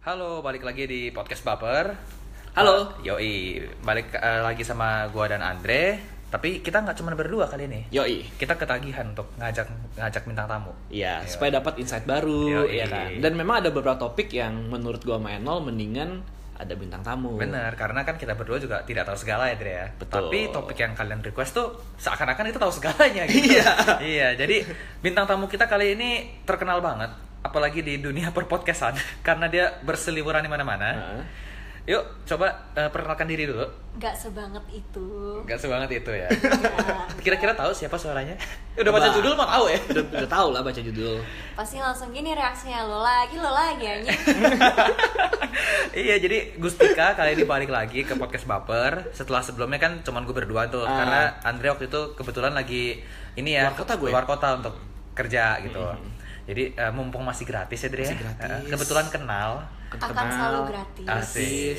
Halo, balik lagi di podcast Baper. Halo. Uh, yoi, balik uh, lagi sama gua dan Andre. Tapi kita nggak cuma berdua kali ini. Yoi. Kita ketagihan untuk ngajak ngajak bintang tamu. Iya, supaya dapat insight baru, Yoi. ya kan. Dan memang ada beberapa topik yang menurut gua sama Enol mendingan ada bintang tamu. Bener, karena kan kita berdua juga tidak tahu segala ya, Dre ya. Betul. Tapi topik yang kalian request tuh seakan-akan itu tahu segalanya gitu. Iya. iya, jadi bintang tamu kita kali ini terkenal banget, apalagi di dunia perpodcastan karena dia berseliweran di mana-mana. Heeh. Yuk, coba eh, perkenalkan diri dulu. Gak sebanget itu. Gak sebanget itu ya. Ya, Kira-kira tahu siapa suaranya? Udah baca judul mau tahu ya? Udah, udah tahu lah baca judul. pasti langsung gini reaksinya lo lagi lo lagi anjing. iya, jadi Gustika kali ini balik lagi ke podcast Baper. Setelah sebelumnya kan cuman gue berdua tuh, Ah. karena Andre waktu itu kebetulan lagi ini ya Luar kota gue luar kota untuk kerja gitu. Jadi eh, mumpung masih gratis ya Dre ya. Masih gratis. Eh, kebetulan kenal. Akan Kenal. selalu gratis. Asik.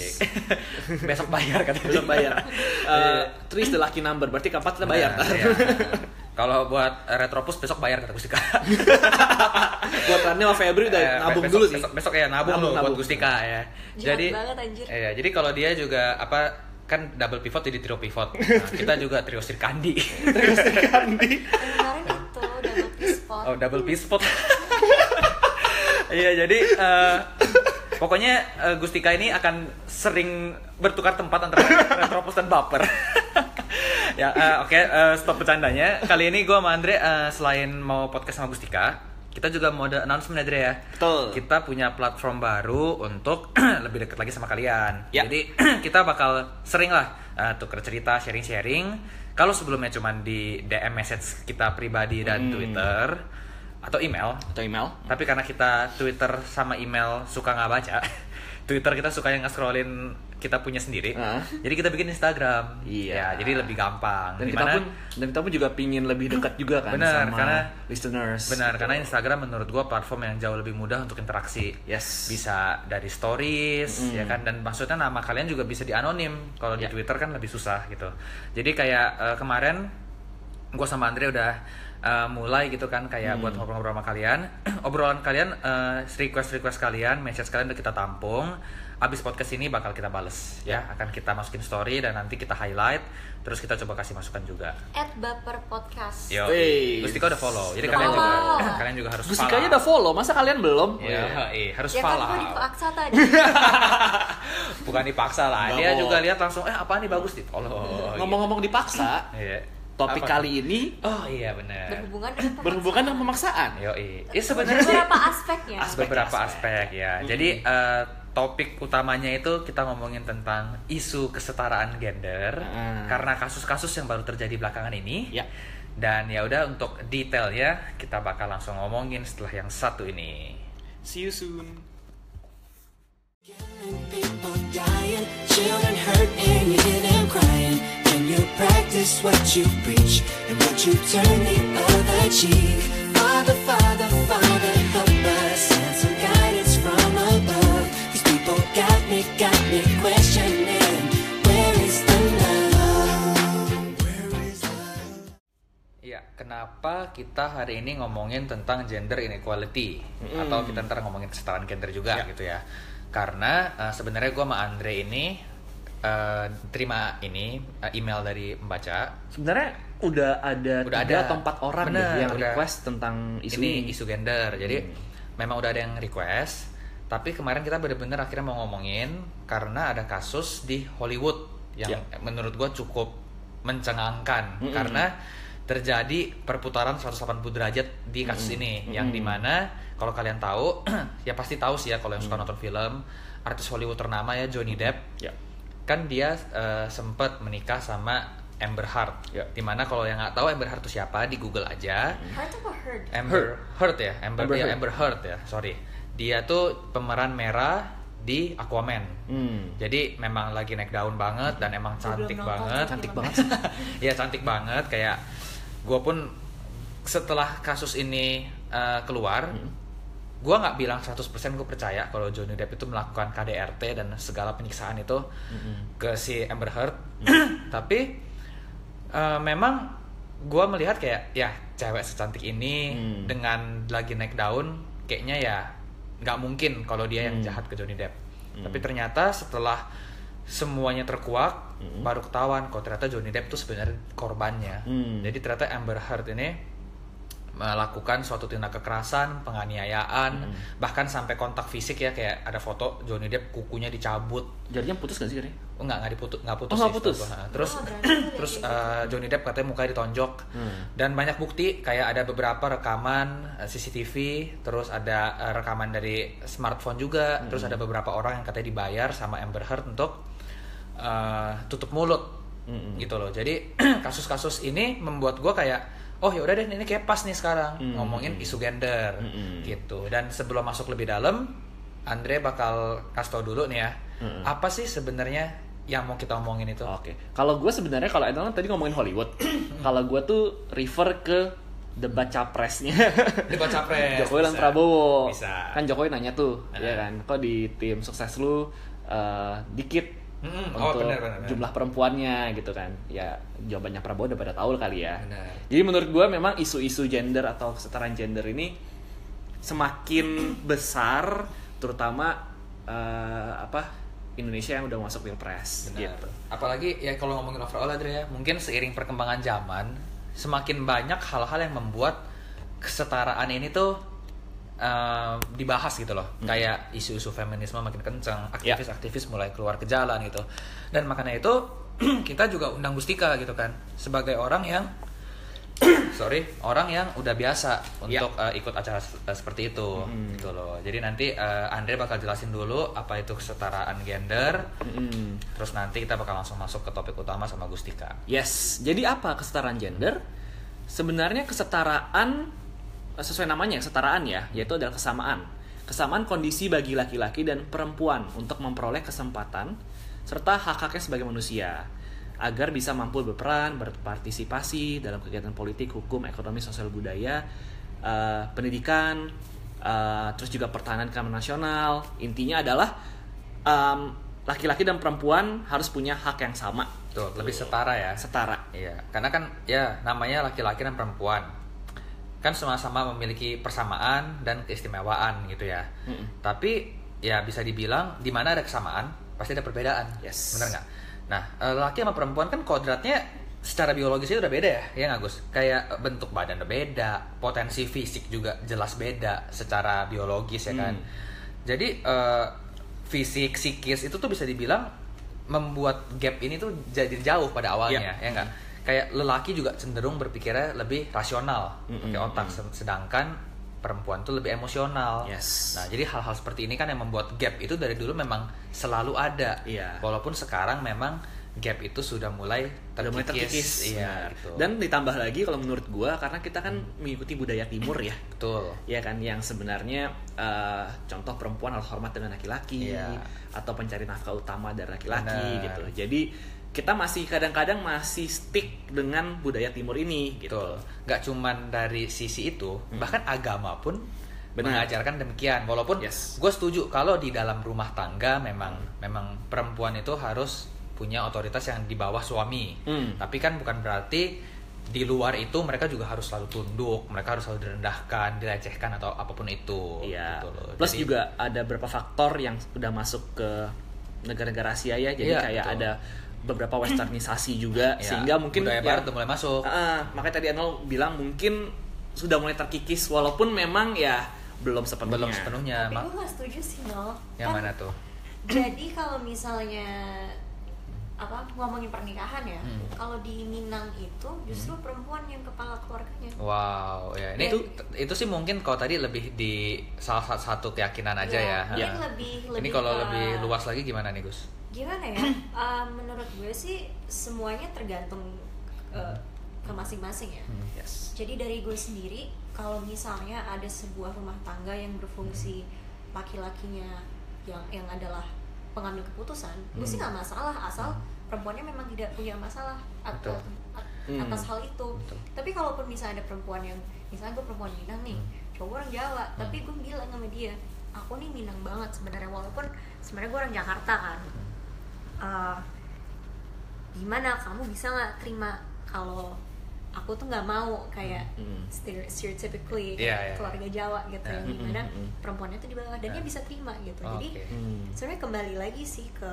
Besok bayar katanya. Belum bayar. Eh, three is the lucky number, berarti kapan kita bayar? Nah, iya. Kalau buat eh, Retropus besok bayar kata Gustika. Buat Rani sama Febri udah Eh, nabung besok, dulu sih. Besok, besok ya nabung, Nabung, loh buat nabung. Gustika ya. Jahat jadi banget, anjir. Iya, jadi kalau dia juga apa kan double pivot jadi trio pivot. Nah, kita juga trio Sirkandi. Kandi. Kemarin itu double spot. oh, double pivot. Iya, jadi eh, pokoknya eh, Gustika ini akan sering bertukar tempat antara Retropus dan Baper. ya, eh, oke, eh, stop bercandanya. Kali ini gue sama Andre eh, selain mau podcast sama Gustika, kita juga mau ada announcement Andre ya. Betul. Kita punya platform baru untuk lebih dekat lagi sama kalian. Ya. Jadi kita bakal sering lah uh, tuker cerita, sharing-sharing. Kalau sebelumnya cuman di DM message kita pribadi dan Hmm. Twitter atau email, Atau email? tapi karena kita Twitter sama email suka nggak baca, Twitter kita suka yang nge-scrollin kita punya sendiri. Ah. Jadi kita bikin Instagram. Iya. Ya, jadi lebih gampang. Dan kita Dimana- pun dan kita pun juga pingin lebih dekat juga kan Benar, sama karena- listeners. Benar, karena Instagram menurut gua platform yang jauh lebih mudah untuk interaksi. Yes. Bisa dari stories, Mm. ya kan, dan maksudnya nama kalian juga bisa dianonim. Kalau di Ya. Twitter kan lebih susah gitu. Jadi kayak eh, kemarin gua sama Andre udah eh, mulai gitu kan, kayak Hmm. buat ngobrol-ngobrol sama kalian. Obrolan kalian, eh, request-request kalian, message kalian udah kita tampung. Abis podcast ini bakal kita bales, ya. Akan kita masukin story dan nanti kita highlight. Terus kita coba kasih masukan juga. At baper podcast. Yo. Gustika udah follow. Jadi Udah kalian juga follow. kalian juga harus Gusikanya follow. udah follow, masa kalian belum? Iya, eh, harus Ya kan follow. gue dipaksa tadi. Bukan dipaksa lah. Nggak Dia mau. juga lihat langsung, eh apa nih bagus di follow. Ngomong-ngomong dipaksa, Iya. Topik Apa? kali ini Oh iya benar. Berhubungan dengan pemaksaan. berhubungan dengan pemaksaan. Yo, Ya sebenarnya beberapa aspeknya. Aspek. beberapa aspek. aspek ya. Mm-mm. Jadi eh, topik utamanya itu kita ngomongin tentang isu kesetaraan gender Ah. karena kasus-kasus yang baru terjadi belakangan ini. Ya. Dan ya udah untuk detailnya kita bakal langsung ngomongin setelah yang satu ini. See you soon. Kenapa kita hari ini ngomongin tentang gender inequality Mm. atau kita ntar ngomongin kesetaraan gender juga Ya. gitu ya? Karena eh, sebenarnya gue sama Andre ini eh, terima ini eh, email dari pembaca. Sebenarnya udah ada Udah tiga ada. atau empat orang deh Bener, yang udah. request tentang isu ini ini. isu gender. Jadi Hmm. memang udah ada yang request. Tapi kemarin kita bener-bener akhirnya mau ngomongin karena ada kasus di Hollywood yang Ya. menurut gue cukup mencengangkan Mm-mm. karena terjadi perputaran 180 derajat di kasus Mm-mm. ini yang Mm-mm. di mana kalau kalian tahu ya pasti tahu sih ya kalau yang suka Mm. nonton film artis Hollywood ternama ya Johnny Depp Ya. kan dia eh, sempat menikah sama Amber Heard Ya. di mana kalau yang nggak tahu Amber Heard itu siapa di Google aja Heard apa heard? Amber Heard ya, Amber, Amber Heard. Amber Heard ya, sorry. Dia tuh pemeran merah di Aquaman. Hmm. Jadi memang lagi naik daun banget dan emang belum cantik nonton banget. Cantik banget. Iya cantik banget kayak gue pun setelah kasus ini uh, keluar, Hmm. Gue nggak bilang 100% gue percaya kalau Johnny Depp itu melakukan KDRT dan segala penyiksaan itu Mm-mm. ke si Amber Heard. Tapi uh, memang gue melihat kayak ya cewek secantik ini Hmm. dengan lagi naik daun kayaknya ya nggak mungkin kalau dia yang Hmm. jahat ke Johnny Depp tapi ternyata setelah semuanya terkuak baru ketahuan kalau ternyata Johnny Depp tuh sebenarnya korbannya Hmm. jadi ternyata Amber Heard ini melakukan suatu tindak kekerasan, penganiayaan, Hmm. bahkan sampai kontak fisik ya kayak ada foto Johnny Depp kukunya dicabut, Jadinya putus gak sih oh nggak nggak diputus nggak putus Oh, nggak sih, putus? gua. Terus Oh, terus eh, Johnny Depp katanya mukanya ditonjok Hmm. dan banyak bukti kayak ada beberapa rekaman eh, CCTV terus ada eh, rekaman dari smartphone juga terus ada beberapa orang yang katanya dibayar sama Amber Heard untuk eh, tutup mulut Mm-mm. gitu loh jadi kasus-kasus ini membuat gue kayak oh ya udah deh ini kayak pas nih sekarang Mm. ngomongin isu gender Mm-mm. gitu dan sebelum masuk lebih dalam Andre bakal kasih tau dulu nih ya Mm-mm. apa sih sebenarnya yang mau kita omongin itu Oke. Kalau gue sebenarnya kalau Edel kan tadi ngomongin Hollywood. kalau gue tuh refer ke debat capresnya. Debat capres, Jokowi dan. Prabowo. Bisa. Kan Jokowi nanya tuh, Ah. ya kan. Kok di tim sukses lu eh, dikit Mm-mm. Oh, untuk benar, benar, benar. jumlah perempuannya gitu kan. Ya jawabannya Prabowo udah pada tahu kali ya. Benar. Jadi menurut gue memang isu-isu gender atau kesetaraan gender ini semakin besar, terutama eh, apa Indonesia yang udah masuk pilpres. Benar. Gitu. Apalagi ya kalau ngomongin overall Adria, mungkin seiring perkembangan zaman, semakin banyak hal-hal yang membuat kesetaraan ini tuh eh, dibahas gitu loh. Kayak isu-isu feminisme makin kencang, aktivis-aktivis mulai keluar ke jalan gitu. Dan makanya itu kita juga undang Gustika gitu kan, sebagai orang yang sorry orang yang udah biasa Ya. untuk eh, ikut acara eh, seperti itu gitu loh jadi nanti eh, Andre bakal jelasin dulu apa itu kesetaraan gender Mm-mm. terus nanti kita bakal langsung masuk ke topik utama sama Gustika Yes, jadi apa kesetaraan gender? Sebenarnya kesetaraan sesuai namanya kesetaraan ya, yaitu adalah kesamaan. Kesamaan kondisi bagi laki-laki dan perempuan untuk memperoleh kesempatan serta hak-haknya sebagai manusia agar bisa mampu berperan, berpartisipasi dalam kegiatan politik, hukum, ekonomi, sosial budaya, eh, pendidikan, eh, terus juga pertahanan keamanan nasional. Intinya adalah em, laki-laki dan perempuan harus punya hak yang sama. Tuh lebih setara ya. Setara. Iya. Karena kan ya namanya laki-laki dan perempuan kan sama-sama memiliki persamaan dan keistimewaan gitu ya. Mm-mm. tapi ya bisa dibilang di mana ada kesamaan pasti ada perbedaan. Yes. bener nggak? Nah eh, laki sama perempuan kan kodratnya secara biologisnya udah beda ya ya nggak Gus? Kayak bentuk badan udah beda potensi fisik juga jelas beda secara biologis ya kan. Hmm. jadi eh, fisik psikis itu tuh bisa dibilang membuat gap ini tuh jadi jauh pada awalnya ya nggak kayak lelaki juga cenderung berpikirnya lebih rasional Mm-mm, pakai otak. Se- sedangkan perempuan tuh lebih emosional. Yes. nah jadi hal-hal seperti ini kan yang membuat gap itu dari dulu memang selalu ada. Iya. walaupun sekarang memang gap itu sudah mulai terkikis, mulai terkikis. iya gitu. dan ditambah lagi kalau menurut gua karena kita kan mengikuti budaya timur ya. Betul. Ya kan yang sebenarnya eh, contoh perempuan harus hormat dengan laki-laki Iya. atau pencari nafkah utama dari laki-laki gitu. Jadi kita masih kadang-kadang masih stick dengan budaya timur ini gitu Betul. Nggak cuman dari sisi itu, bahkan agama pun Benar. mengajarkan demikian. Walaupun Yes. gue setuju kalau di dalam rumah tangga memang memang perempuan itu harus punya otoritas yang di bawah suami. Hmm. Tapi kan bukan berarti di luar itu mereka juga harus selalu tunduk, mereka harus selalu direndahkan, dilecehkan atau apa pun itu. Iya. gitu loh. Plus Jadi- juga ada beberapa faktor yang udah masuk ke negara-negara Asia ya. Jadi Iya, kayak betul. ada beberapa westernisasi juga ya, sehingga mungkin budaya ya- udah mulai masuk. Ah, makanya tadi Arnold bilang mungkin sudah mulai terkikis walaupun memang ya belum sepenuhnya. belum sepenuhnya. Tapi gue gak setuju sih Nol yang Kan mana tuh? Jadi kalau misalnya apa ngomongin pernikahan ya Hmm. kalau di Minang itu justru perempuan yang kepala keluarganya Wow, ya ini Itu- itu itu sih mungkin kalau tadi lebih di salah satu, keyakinan aja ya. mungkin Ya. lebih Ini lebih kalau ke- lebih luas lagi gimana nih Gus? Gimana ya Eh, menurut gue sih semuanya tergantung eh, ke masing-masing ya Hmm. Yes. jadi dari gue sendiri kalau misalnya ada sebuah rumah tangga yang berfungsi laki-lakinya yang yang adalah pengambil keputusan gue sih Hmm. nggak masalah asal perempuannya memang tidak punya masalah atau Betul. at- Hmm. atas hal itu Betul. tapi kalaupun misalnya ada perempuan yang misalnya gue perempuan Minang nih Hmm. cowok orang Jawa tapi gue bilang sama dia aku nih Minang banget sebenarnya walaupun sebenarnya gue orang Jakarta kan Eh, gimana kamu bisa nggak terima kalau aku tuh nggak mau kayak Hmm. stere- stereotypically Iya, kayak iya. keluarga Jawa gitu Iya. yang di mana Hmm, hmm, hmm. perempuannya tuh di bawah dan dia Iya. bisa terima gitu Oh, jadi. Hmm. sebenarnya kembali lagi sih ke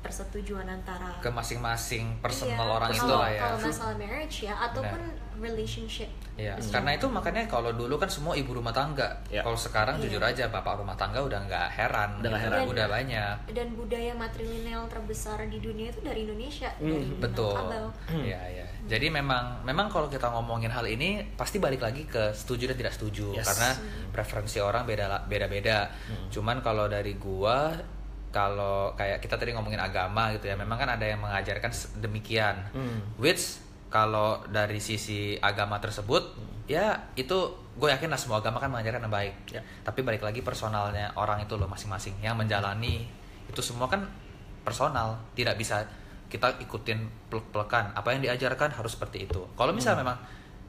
persetujuan antara ke masing-masing personal Iya, orang itu lah ya kalau masalah marriage ya ataupun relationship Iya, Hmm. karena itu makanya kalau dulu kan semua ibu rumah tangga. Ya. Kalau sekarang Iya. jujur aja bapak rumah tangga udah nggak heran, Udah nggak heran. udah banyak. dan budaya matrilineal terbesar di dunia itu dari Indonesia Hmm, dari Betul. Minangkabau. Iya, iya. Jadi memang memang kalau kita ngomongin hal ini pasti balik lagi ke setuju dan tidak setuju Yes. karena preferensi orang beda beda-beda. Cuman kalau dari gua kalau kayak kita tadi ngomongin agama gitu ya, memang kan ada yang mengajarkan demikian. Hmm. Which kalau dari sisi agama tersebut ya itu gue yakin lah semua agama kan mengajarkan yang baik. Ya. Tapi balik lagi personalnya orang itu loh masing-masing yang menjalani itu semua kan personal, tidak bisa kita ikutin peluk-pelukan. Apa yang diajarkan harus seperti itu. Kalau misalnya memang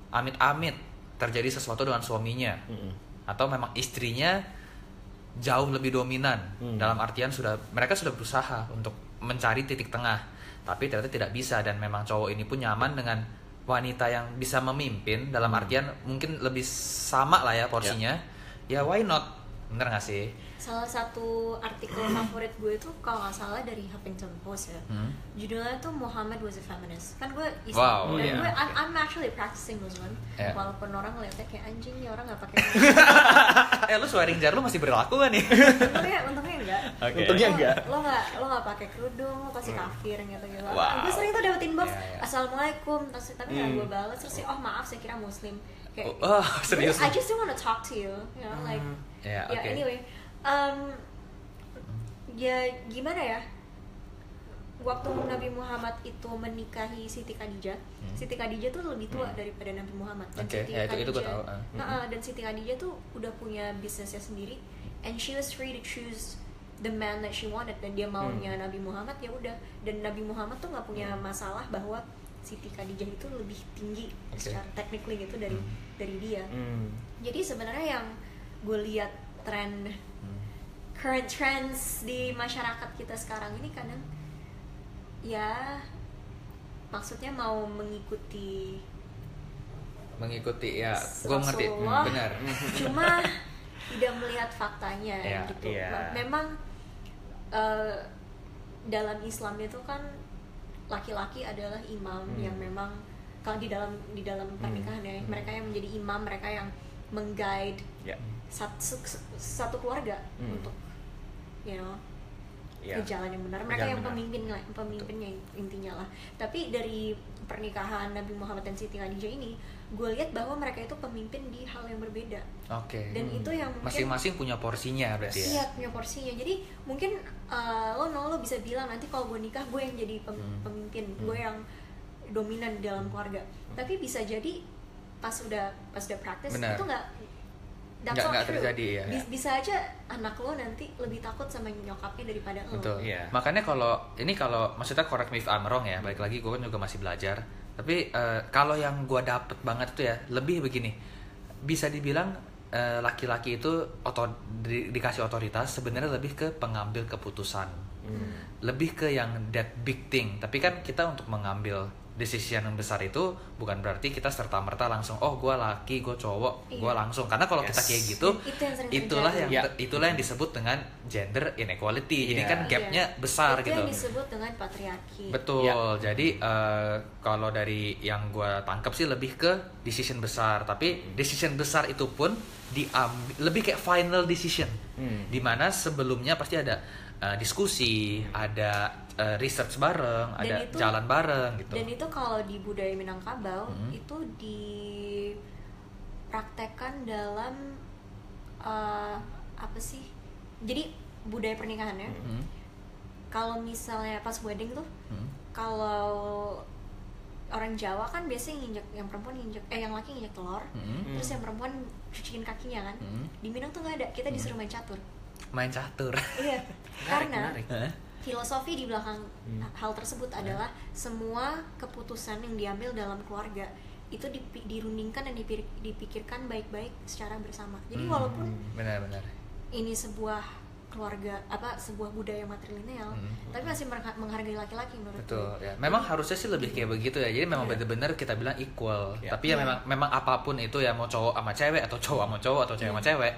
amit-amit terjadi sesuatu dengan suaminya Hmm. atau memang istrinya jauh lebih dominan. Hmm. dalam artian sudah mereka sudah berusaha untuk mencari titik tengah tapi ternyata tidak bisa dan memang cowok ini pun nyaman dengan wanita yang bisa memimpin dalam artian mungkin lebih sama lah ya porsinya. Ya why not bener gak sih salah satu artikel favorit gue itu kalau nggak salah dari Huffington Post ya Hmm. judulnya tuh Muhammad was a feminist kan gue Wow, dan iya. gue I'm, I'm actually practicing those one Iya. walaupun orang ngeliatnya kayak anjing nih orang nggak pakai eh lu swearing jar lu masih berlaku gak nih untungnya untungnya enggak Oke. Untungnya Lo- enggak. lo nggak lo nggak pakai kerudung lo pasti kafir gitu gitu Wow. gue sering tuh dapat inbox Iya, iya. assalamualaikum terus tapi nggak Hmm. gue balas terus sih oh maaf saya kira muslim kayak Oh, oh, serius? I just don't want to talk to you you know like ya ya oke anyway um, ya gimana ya waktu Nabi Muhammad itu menikahi Siti Khadijah Hmm. Siti Khadijah tuh lebih tua daripada Nabi Muhammad dan Oke, Siti ya, itu- itu gua Khadijah- tahu, ah. Nah, dan Siti Khadijah tuh udah punya bisnisnya sendiri and she was free to choose the man that she wanted dan dia maunya Hmm. Nabi Muhammad ya udah dan Nabi Muhammad tuh nggak punya masalah bahwa Siti Khadijah itu lebih tinggi Oke. secara technically gitu dari Hmm. dari dia Hmm. jadi sebenarnya yang gue lihat tren Hmm. current trends di masyarakat kita sekarang ini kadang ya maksudnya mau mengikuti mengikuti ya gue ngerti Hmm, benar cuma tidak melihat faktanya Iya, gitu. Me- memang eh, dalam Islam itu kan laki-laki adalah imam Hmm. yang memang kalau di dalam di dalam pernikahan ya mereka yang menjadi imam mereka yang mengguide Ya. Satu satu keluarga Hmm. untuk you know Ya. ke jalan yang benar mereka jalan yang benar. pemimpin lah pemimpinnya intinya lah tapi dari pernikahan Nabi Muhammad dan Siti Khadijah ini gue lihat bahwa mereka itu pemimpin di hal yang berbeda oke dan Hmm. itu yang masing-masing punya porsinya berarti ya iya punya porsinya jadi mungkin uh, lo no lo bisa bilang nanti kalau gue nikah gue yang jadi pem- Hmm. pemimpin gue yang dominan di dalam keluarga tapi bisa jadi pas udah pas udah praktis Benar. itu nggak Nggak- nggak terjadi, ya. Bis- bisa aja anak lo nanti lebih takut sama nyokapnya daripada lo Betul. Iya. Makanya kalau ini kalau maksudnya correct me if I'm wrong ya, balik lagi gue kan juga masih belajar. Tapi eh, kalau yang gue dapet banget itu ya lebih begini, bisa dibilang eh, laki-laki itu oto, di- dikasih otoritas sebenarnya lebih ke pengambil keputusan, Hmm. lebih ke yang that big thing. Tapi kan kita untuk mengambil decision yang besar itu bukan berarti kita serta merta langsung oh gue laki gue cowok gue Iya. langsung karena kalau kita Yes. kayak gitu itu yang itulah terjadi. yang Ya. itulah yang disebut dengan gender inequality jadi Iya. kan gapnya Iya. besar itu gitu yang disebut dengan patriarki betul Ya. jadi eh, kalau dari yang gue tangkap sih lebih ke decision besar tapi decision besar itu pun diambil lebih kayak final decision Hmm. di mana sebelumnya pasti ada eh, diskusi ada eh, research bareng Dan ada itu- jalan bareng gitu Dan itu kalau di budaya Minangkabau Hmm. itu dipraktekkan dalam uh, apa sih? Jadi budaya pernikahannya. Hmm, Kalau misalnya pas wedding tuh, hmm. kalau orang Jawa kan biasanya nginjek yang perempuan nginjek eh yang laki nginjek telur, Hmm. terus yang perempuan cuciin kakinya kan. Hmm. Di Minang tuh nggak ada, kita disuruh main catur. main catur Iya, karena menarik. Filosofi di belakang Hmm. hal tersebut adalah semua keputusan yang diambil dalam keluarga itu dipi- dirundingkan dan dipir- dipikirkan baik-baik secara bersama. Jadi Hmm, walaupun benar-benar ini sebuah keluarga apa sebuah budaya matrilineal Hmm. tapi masih menghargai laki-laki menurut Betul gue ya. Memang harusnya sih lebih kayak begitu ya. Jadi memang Iya. bener-bener kita bilang equal. Iya. Tapi ya Iya. memang memang apa pun itu ya mau cowok sama cewek atau cowok sama cowok atau cewek sama Iya. cewek.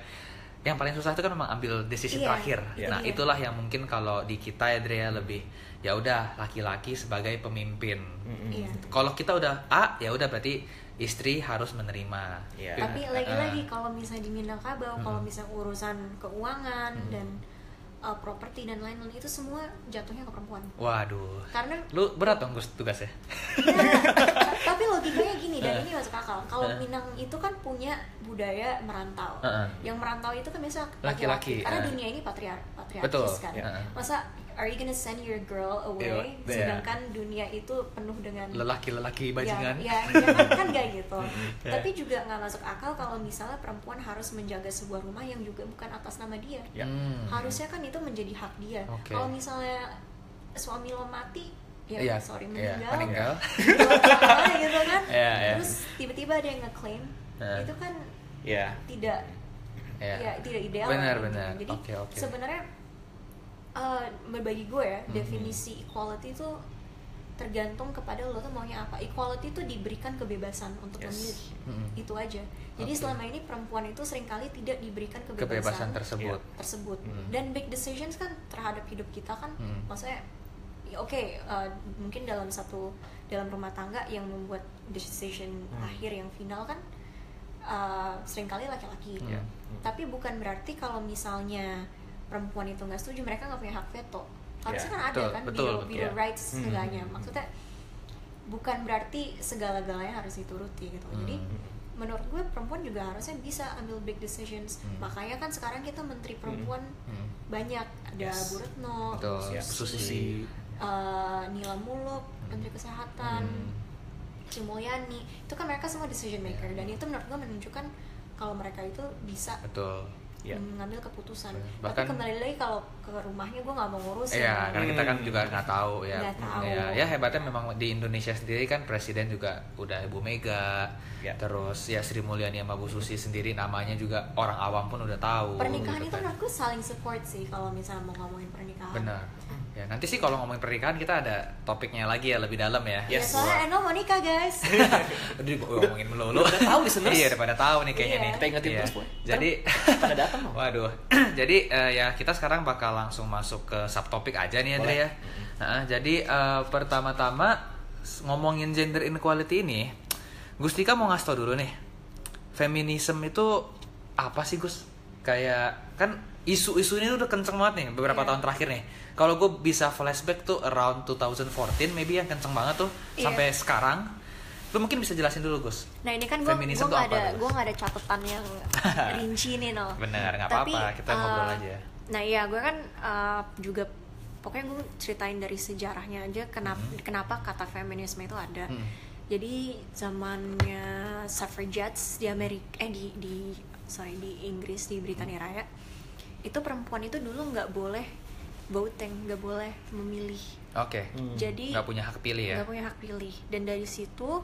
Yang paling susah itu kan memang ambil decision Iya, terakhir. itu Nah, itulah yang mungkin kalau di kita ya Drea lebih ya udah laki-laki sebagai pemimpin. Mm-mm. Iya. Kalau kita udah A ya udah berarti istri harus menerima. Iya. tapi lagi-lagi eh. kalau misalnya di Minangkabau kalau Hmm. misalnya urusan keuangan Hmm. dan uh, properti dan lain-lain itu semua jatuhnya ke perempuan Waduh. karena Lu berat dong Gus tugasnya. Ya, tapi logikanya gini dan Eh. ini masuk akal. Kalau Eh. Minang itu kan punya budaya merantau. Heeh. Yang merantau itu kan biasa Laki-laki. Karena eh. dunia ini patriar patriarkis Betul, kan. ya. Masa are you gonna send your girl away iya. sedangkan dunia itu penuh dengan Lelaki-lelaki bajingan. Ya, ya, ya kan, kan gak gitu. Ya. Tapi juga nggak masuk akal kalau misalnya perempuan harus menjaga sebuah rumah yang juga bukan atas nama dia. Ya. Hmm. Harusnya kan itu menjadi hak dia. Oke. Kalau misalnya suami lo mati, ya Iya, sorry iya, meninggal. meninggal. Masalah gitu kan. Iya, iya. Terus tiba-tiba ada yang ngeklaim Iya. itu kan Ya. tidak Ya. ya tidak ideal. Benar, gitu. benar. Jadi Oke, oke. sebenarnya eh, bagi gue ya Mhm. definisi equality itu tergantung kepada lo tuh maunya apa. Equality itu diberikan kebebasan untuk Yes. memilih. Mm-mm. Itu aja. Jadi Oke. selama ini perempuan itu sering kali tidak diberikan Kebebasan kebebasan, tersebut. tersebut. Hmm. Dan big decisions kan terhadap hidup kita kan Hmm. maksudnya ya oke eh, mungkin dalam satu dalam rumah tangga yang membuat decision Hmm. akhir yang final kan eh, sering kali laki-laki. Hmm. Ya. Tapi bukan berarti kalau misalnya perempuan itu nggak setuju mereka nggak punya hak veto. Harusnya Ya, kan ada betul, kan betul, betul. bill Ya. rights Hmm. segalanya. Maksudnya bukan berarti segala-galanya harus dituruti gitu. Jadi Hmm. menurut gue perempuan juga harusnya bisa ambil big decisions. Hmm. Makanya kan sekarang kita menteri perempuan Hmm. banyak ada Yes. Bu Retno, Betul. Susi, Susi. eh, Nila Muluk, Menteri Kesehatan, Hmm. Sri Mulyani. Itu kan mereka semua decision maker dan itu menurut gue menunjukkan kalau mereka itu bisa Betul. Ya. mengambil keputusan. Bahkan- Tapi kembali lagi kalau ke rumahnya gue nggak mau ngurusin. Iya, karena kita kan Hmm. juga nggak tahu ya. Nggak tahu. Ya, ya hebatnya memang di Indonesia sendiri kan presiden juga udah Ibu Mega, Ya. terus ya Sri Mulyani sama Bu Susi sendiri namanya juga orang awam pun udah tahu. Pernikahan gitu itu kan. menurut gue saling support sih kalau misalnya mau ngomongin pernikahan. Benar. Ya nanti sih kalau ngomongin pernikahan kita ada topiknya lagi ya lebih dalam ya. Ya, Yes. soalnya Eno mau nikah guys. Aduh, gua ngomongin melulu. Udah tahu listeners. Iya, udah pada tahu nih kayaknya Iya. nih. Kita ingetin Iya. terus, Boy. Jadi Pada datang. Waduh. jadi eh, ya kita sekarang bakal langsung masuk ke subtopik aja nih Andre ya. Nah, jadi eh, pertama-tama ngomongin gender inequality ini, Gustika mau ngasih tau dulu nih. Feminisme itu apa sih Gus? Kayak kan isu-isu ini udah kenceng banget nih beberapa Iya. tahun terakhir nih. Kalau gue bisa flashback tuh around 2014 maybe yang kenceng banget tuh Iya. sampai sekarang. Lu mungkin bisa jelasin dulu Gus. Nah ini kan gue gue apa ada gue nggak ada catatan yang rinci nih no. Bener, nggak apa-apa. Kita ngobrol eh, aja. Nah iya gue kan eh, juga pokoknya gue ceritain dari sejarahnya aja kenapa kenapa kata feminisme itu ada. Hmm. Jadi zamannya suffragettes di Amerika eh di di sorry di Inggris di Britania Raya itu perempuan itu dulu nggak boleh voting nggak boleh memilih. Oke. Hmm. Jadi Nggak punya hak pilih ya. nggak punya hak pilih dan dari situ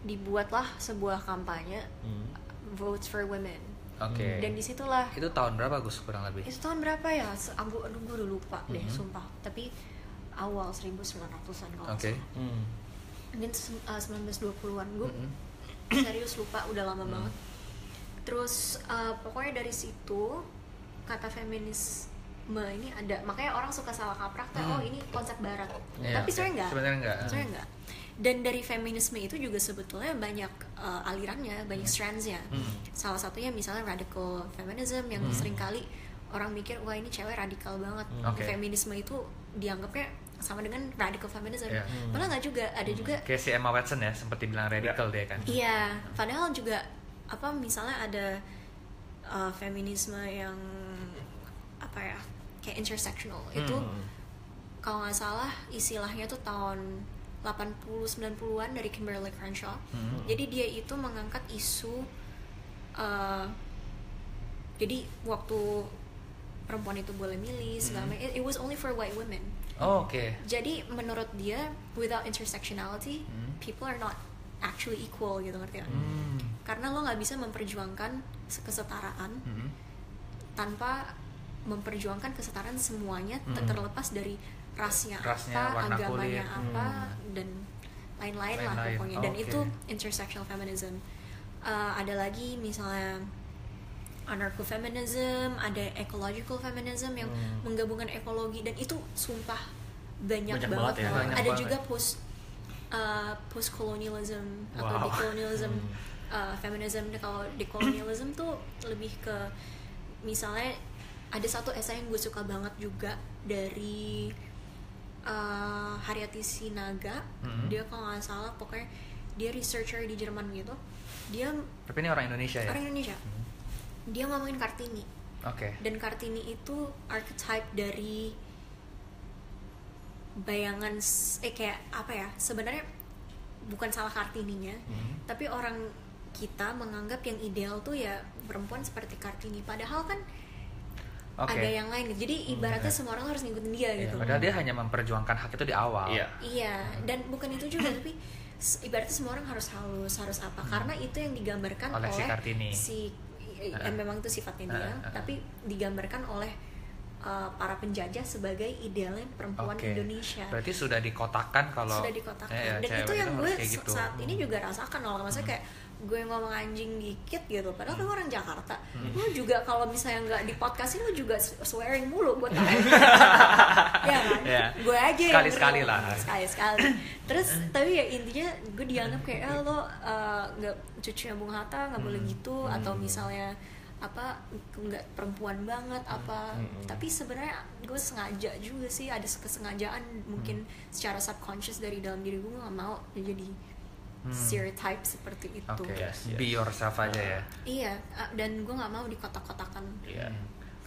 dibuatlah sebuah kampanye Hmm. votes for women Oke. dan di situlah Itu tahun berapa Gus kurang lebih? itu tahun berapa ya aku aduh gue udah lupa deh Mhm. sumpah tapi awal 1900-an kalau nggak Oke. Hmm. mungkin se- uh, 1920-an gue Mm-mm. serius lupa udah lama Hmm. banget terus uh, pokoknya dari situ kata feminisme ini ada makanya orang suka salah kaprah tuh Hmm. oh ini konsep barat Iya, tapi sebenarnya enggak Sebenarnya enggak. sebenarnya enggak dan dari feminisme itu juga sebetulnya banyak uh, alirannya banyak strandsnya Hmm. salah satunya misalnya radical feminism yang Hmm. sering kali orang mikir wah ini cewek radikal banget Hmm. Oke. feminisme itu dianggapnya sama dengan radical feminism Iya. Hmm. malah nggak juga ada juga Kayak si Emma Watson ya, sempat dibilang radical dia kan. Iya, padahal juga apa misalnya ada uh, feminisme yang apa ya kayak intersectional itu Hmm. kalau nggak salah istilahnya tuh tahun 80 90-an dari Kimberly Crenshaw. Hmm. Jadi dia itu mengangkat isu uh, jadi waktu perempuan itu boleh milih segala Hmm. it, it was only for white women. Oh, oke. Jadi menurut dia without intersectionality Hmm. people are not actually equal gitu ngerti nggak? Hmm. karena lo nggak bisa memperjuangkan se- kesetaraan Hmm. tanpa memperjuangkan kesetaraan semuanya ter- terlepas dari rasnya, Rasnya, apa, warna agamanya kulit. apa dan lain-lain lah pokoknya. Dan Oke. itu intersectional feminism. Uh, ada lagi misalnya anarcho-feminism, ada ecological feminism yang Hmm. menggabungkan ekologi dan itu sumpah banyak, Banyak banget, banget ya. Banyak ada banget. juga post uh, post colonialism atau Wow. decolonialism Hmm. uh, feminism kalau decolonialism tuh lebih ke misalnya ada satu esai yang gue suka banget juga dari uh, Haryati Sinaga Mhm. dia kalau nggak salah pokoknya dia researcher di Jerman gitu dia Tapi ini orang Indonesia ya? orang Indonesia dia ngomongin Kartini Oke. dan Kartini itu archetype dari bayangan eh kayak apa ya sebenarnya bukan salah Kartininya Mhm. tapi orang kita menganggap yang ideal tuh ya perempuan seperti Kartini padahal kan Oke. ada yang lain jadi ibaratnya semua orang harus ngikutin dia Iya, gitu Padahal dia hanya memperjuangkan hak itu di awal. Iya. Iya, dan bukan itu juga tapi ibaratnya semua orang harus halus, harus apa? Karena itu yang digambarkan Oleh oleh, si Kartini. si eh, Ah. memang itu sifatnya dia, ah. tapi digambarkan oleh uh, para penjajah sebagai idealnya perempuan Oke. Indonesia. Berarti sudah dikotakan kalau Sudah dikotakan. Ya, ya, dan itu yang gue gitu. saat ini juga rasakan loh. Maksudnya kayak gue ngomong anjing dikit gitu padahal Hmm. gue orang Jakarta lu juga kalau misalnya nggak di podcastin lu juga swearing mulu buat tahu ya kan Iya. gue aja yang Sekali-sekali ngomong. lah. sekali-sekali terus tapi ya intinya gue dianggap kayak eh, lo uh, nggak cucunya Bung Hatta nggak Hmm. boleh gitu atau misalnya apa nggak perempuan banget apa Hmm. tapi sebenarnya gue sengaja juga sih ada kesengajaan mungkin Hmm. secara subconscious dari dalam diri gue nggak mau jadi Hmm. stereotype seperti itu Oke. Yes, yes. Be yourself aja ya. iya ah, dan gue nggak mau dikotak-kotakan Iya.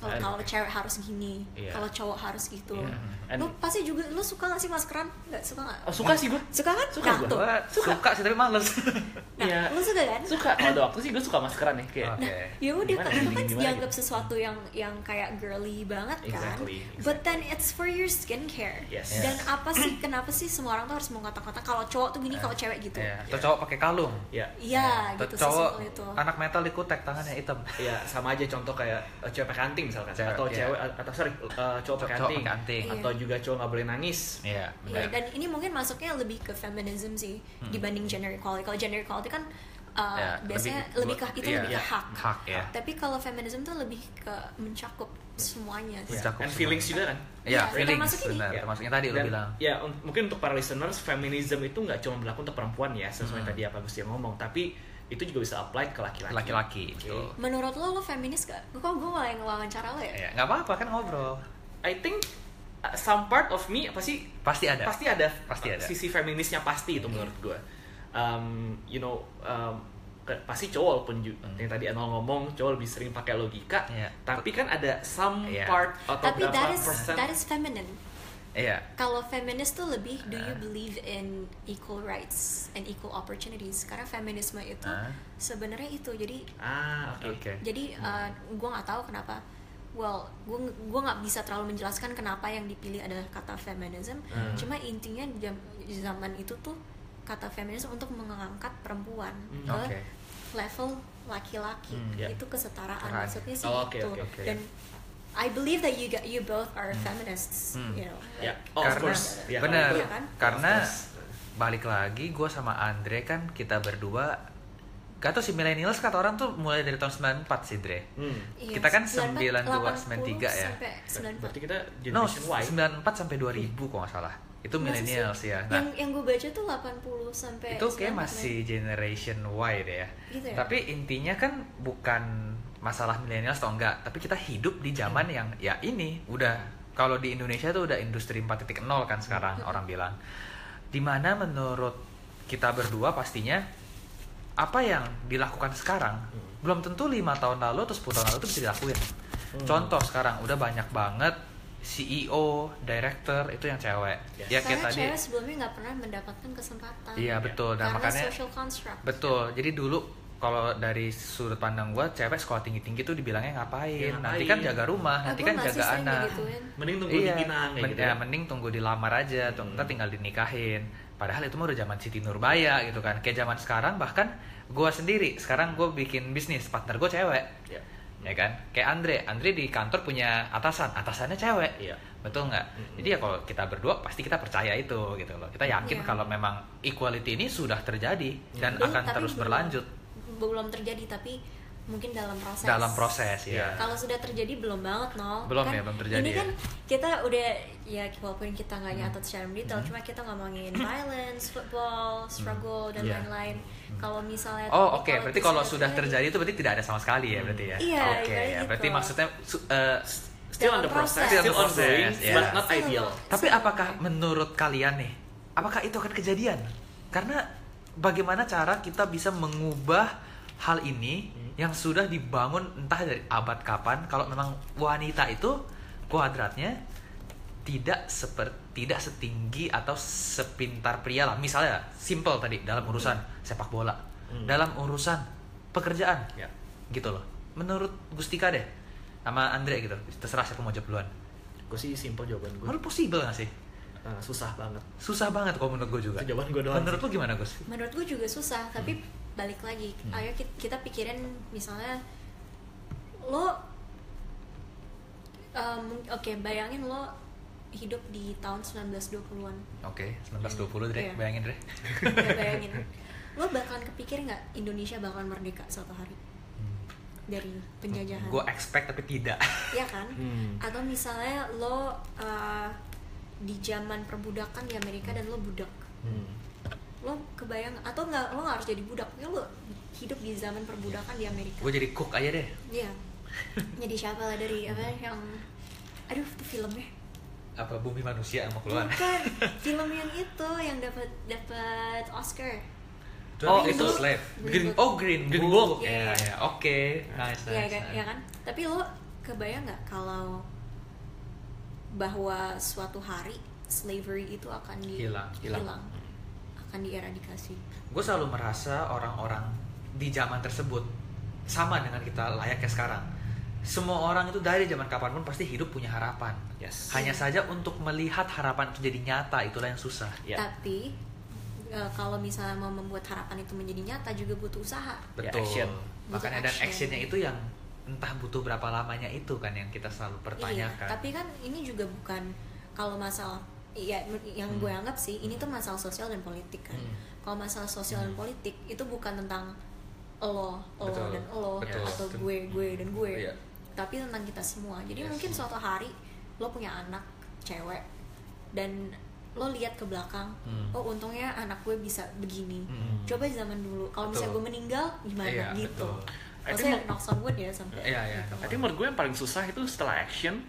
Kalau And- kalau cewek harus gini Iya. kalau cowok harus gitu Iya. And- lu pasti juga lu suka gak sih maskeran nggak suka nggak Oh, suka sih gue. suka kan Suka nah, gua. tuh Gua suka. sih tapi males. nah, Iya. lu suka kan Suka. Kalau ada waktu sih gue suka maskeran nih kayak. Oke. ya udah Gimana, kan itu kan dianggap gitu? sesuatu yang yang kayak girly banget kan Exactly, but then it's for your skincare Yes. dan apa sih kenapa sih semua orang tuh harus mengkotak-kotak kalau cowok tuh gini kalau cewek gitu Ya. Atau cowok pakai kalung. Iya. iya Atau gitu cowok anak metal dikutek tangannya hitam. Iya, sama aja contoh kayak uh, cewek pakai anting misalkan Cewek, atau iya. cewek atau sorry uh, cowok pakai anting. anting. atau juga cowok nggak boleh nangis. Iya. Iya, dan ini mungkin masuknya lebih ke feminism sih dibanding gender equality. Kalau gender equality kan uh, Ya, biasanya lebih- lebih, ke itu iya, lebih ke iya. hak. Hak ya. Tapi kalau feminism tuh lebih ke mencakup semuanya. sih. Mencakup And feelings juga kan. Iya, Iya, feelings termasuk ini. benar. Ya. Termasuk yang tadi lu Dan, bilang. Ya, un- mungkin untuk para listeners, feminism itu nggak cuma berlaku untuk perempuan ya, sesuai Hmm. tadi apa Gusti yang ngomong, tapi itu juga bisa apply ke laki-laki. Laki-laki. Betul. Menurut lo lo feminis gak? Kok gue malah yang ngewawancara lo ya? Ya, nggak apa-apa kan ngobrol. I think uh, some part of me apa sih Pasti ada. pasti ada Pasti ada. sisi feminisnya pasti itu menurut gue um, you know um, ke- pasti cowok pun Hmm. yang tadi Anol ngomong cowok lebih sering pakai logika Iya. tapi kan ada some Iya. part atau Tapi berapa that is persen that is feminine. Iya. Kalau feminis tuh lebih do you Ah. believe in equal rights and equal opportunities? Karena feminisme itu Ah. sebenarnya itu. Jadi ah oke Oke. jadi gue nggak tahu kenapa well gue gue nggak bisa terlalu menjelaskan kenapa yang dipilih adalah kata feminism Hmm. cuma intinya jam, zaman itu tuh kata feminism untuk mengangkat perempuan Hmm. ke Oke. level laki-laki Hmm, ya. itu kesetaraan maksudnya sih Oh, oke, itu oke, oke. dan I believe that you you both are feminists Hmm. you know ya like- oh, of karena course ya, benar Iya itu- kan? karena Of balik lagi gue sama Andre kan kita berdua gak tau si millennials kata orang tuh mulai dari tahun 94 sih Dre hmm. Iya, kita kan 94, 92, 93 ya. sampai 94. berarti kita no generation Y 94 sampai 2000 kok nggak salah itu Masa millennials sih? ya yang nah yang gue baca tuh 80 sampai itu kayak 94, masih generation Y deh ya Gitu ya? tapi intinya kan bukan masalah millennials atau enggak. Tapi kita hidup di zaman yang ya ini udah kalau di Indonesia tuh udah industri 4.0 kan sekarang orang bilang. Di mana menurut kita berdua pastinya apa yang dilakukan sekarang belum tentu lima tahun lalu atau 10 tahun lalu itu bisa dilakuin. Contoh sekarang udah banyak banget CEO, director itu yang cewek. Yes. ya kayak Karena tadi. cewek sebelumnya nggak pernah mendapatkan kesempatan. iya betul. Dan Karena makanya social construct. Betul. Jadi dulu kalau dari sudut pandang gua cewek sekolah tinggi-tinggi tuh dibilangnya ngapain? Ya, Nanti kan jaga rumah, Ah, nanti kan jaga anak. digituin. mending tunggu Iya, dipinang kayak men- gitu ya, ya. mending tunggu dilamar aja, tuh Hmm. ntar tinggal dinikahin. Padahal itu mah udah zaman Siti Nurbaya gitu kan. Kayak zaman sekarang bahkan gua sendiri sekarang gua bikin bisnis partner gua cewek. Ya. ya kan kayak Andre Andre di kantor punya atasan atasannya cewek Iya. betul nggak jadi ya kalau kita berdua pasti kita percaya itu gitu loh kita yakin Iya. kalau memang equality ini sudah terjadi dan Belum, akan terus berlanjut belum terjadi tapi mungkin dalam proses dalam proses ya kalau sudah terjadi belum banget no Belum Kan ya, belum terjadi ini ya. kan kita udah ya walaupun kita nggak nyatat secara detail Hmm. cuma kita ngomongin violence football struggle dan Iya. lain-lain kalau misalnya Oh oke, equality berarti kalau sudah terjadi itu berarti tidak ada sama sekali ya berarti ya. Iya, Oke kayak ya, gitu. berarti maksudnya su- eh, Still Dalam on the process, proses. still ongoing, Proses, ya. but not ideal. Tapi apakah menurut kalian nih, apakah itu akan kejadian? Karena bagaimana cara kita bisa mengubah hal ini yang sudah dibangun entah dari abad kapan kalau memang wanita itu kuadratnya tidak seperti tidak setinggi atau sepintar pria lah. Misalnya simple tadi dalam urusan sepak bola, Hmm. dalam urusan pekerjaan, Ya. gitu loh. Menurut Gustika deh, sama Andre gitu. Terserah siapa mau jawab duluan. Gue sih simple jawaban gue. Menurut possible gak sih? Ah, susah banget. Susah banget kalau menurut gue juga. Jawaban gue doang Menurut sih. lu gimana Gus? menurut gue juga susah tapi balik lagi Hmm. ayo ki- kita pikirin misalnya lo um, oke bayangin lo hidup di tahun 1920-an Oke, 1920 Dre, Iya. bayangin Dre. Ya, bayangin lo bakalan kepikir nggak Indonesia bakalan merdeka suatu hari dari penjajahan Gue expect tapi tidak. ya kan Hmm. atau misalnya lo uh, di zaman perbudakan di Amerika dan lo budak Hmm. lo kebayang atau nggak lo nggak harus jadi budak ya lo hidup di zaman perbudakan di Amerika Gue jadi cook aja deh. Iya. Jadi siapa lah dari apa yang aduh itu filmnya Apa bumi manusia yang mau keluar? bukan film yang itu yang dapat dapat Oscar Oh, itu slave. Green oh Green, Green Book. Ya, Iya. ya. Oke, nice, nice. Iya kan, nice. ya kan tapi lo kebayang nggak kalau bahwa suatu hari slavery itu akan di- Hilang, hilang. akan dieradikasi Gue selalu merasa orang-orang di zaman tersebut sama dengan kita layaknya sekarang. Semua orang itu dari zaman kapan pun pasti hidup punya harapan. Yes. Hanya saja untuk melihat harapan itu jadi nyata itulah yang susah. Ya. tapi eh, kalau misalnya mau membuat harapan itu menjadi nyata juga butuh usaha Ya, Betul. action. Makanya Butuh dan action. actionnya itu yang entah butuh berapa lamanya itu kan yang kita selalu Iya, pertanyakan. tapi kan ini juga bukan kalau masalah iya yang Hmm. gue anggap sih ini tuh masalah sosial dan politik kan. Hmm. Kalau masalah sosial dan politik itu bukan tentang lo, lo Betul, dan lo betul. atau gue, gue dan gue. Iya. Tapi tentang kita semua. Jadi Yes. mungkin suatu hari lo punya anak cewek dan lo lihat ke belakang, Hmm. oh untungnya anak gue bisa begini. Hmm. Coba zaman dulu, kalau misalnya gue meninggal gimana Iya, gitu. betul. Maksudnya I think- knocks on wood ya sampai. Iya, iya. gitu. Tapi menurut gue yang paling susah itu setelah action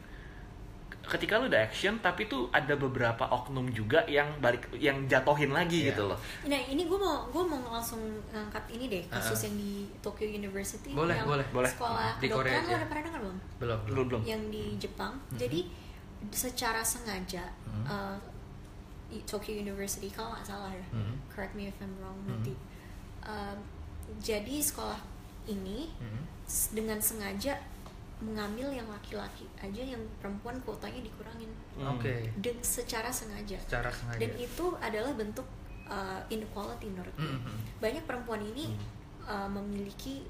ketika lu udah action tapi tuh ada beberapa oknum juga yang balik yang jatohin lagi Iya. gitu loh. Nah ini gue mau gue mau langsung ngangkat ini deh kasus Uh-uh. yang di Tokyo University Boleh, yang boleh, boleh. sekolah Di Korea aja. ada pernah dengar belum? Belum. Belum belum. Yang di Jepang. Jadi secara sengaja Hmm. uh, Tokyo University kalau nggak salah ya, Hmm. correct me if I'm wrong Hmm. nanti. Um, jadi sekolah ini Hmm. dengan sengaja mengambil yang laki-laki aja yang perempuan kuotanya dikurangin Hmm. Oke. dan secara sengaja. Secara sengaja. Dan itu adalah bentuk uh, inequality menurut gue. Hmm, hmm. Banyak perempuan ini uh, memiliki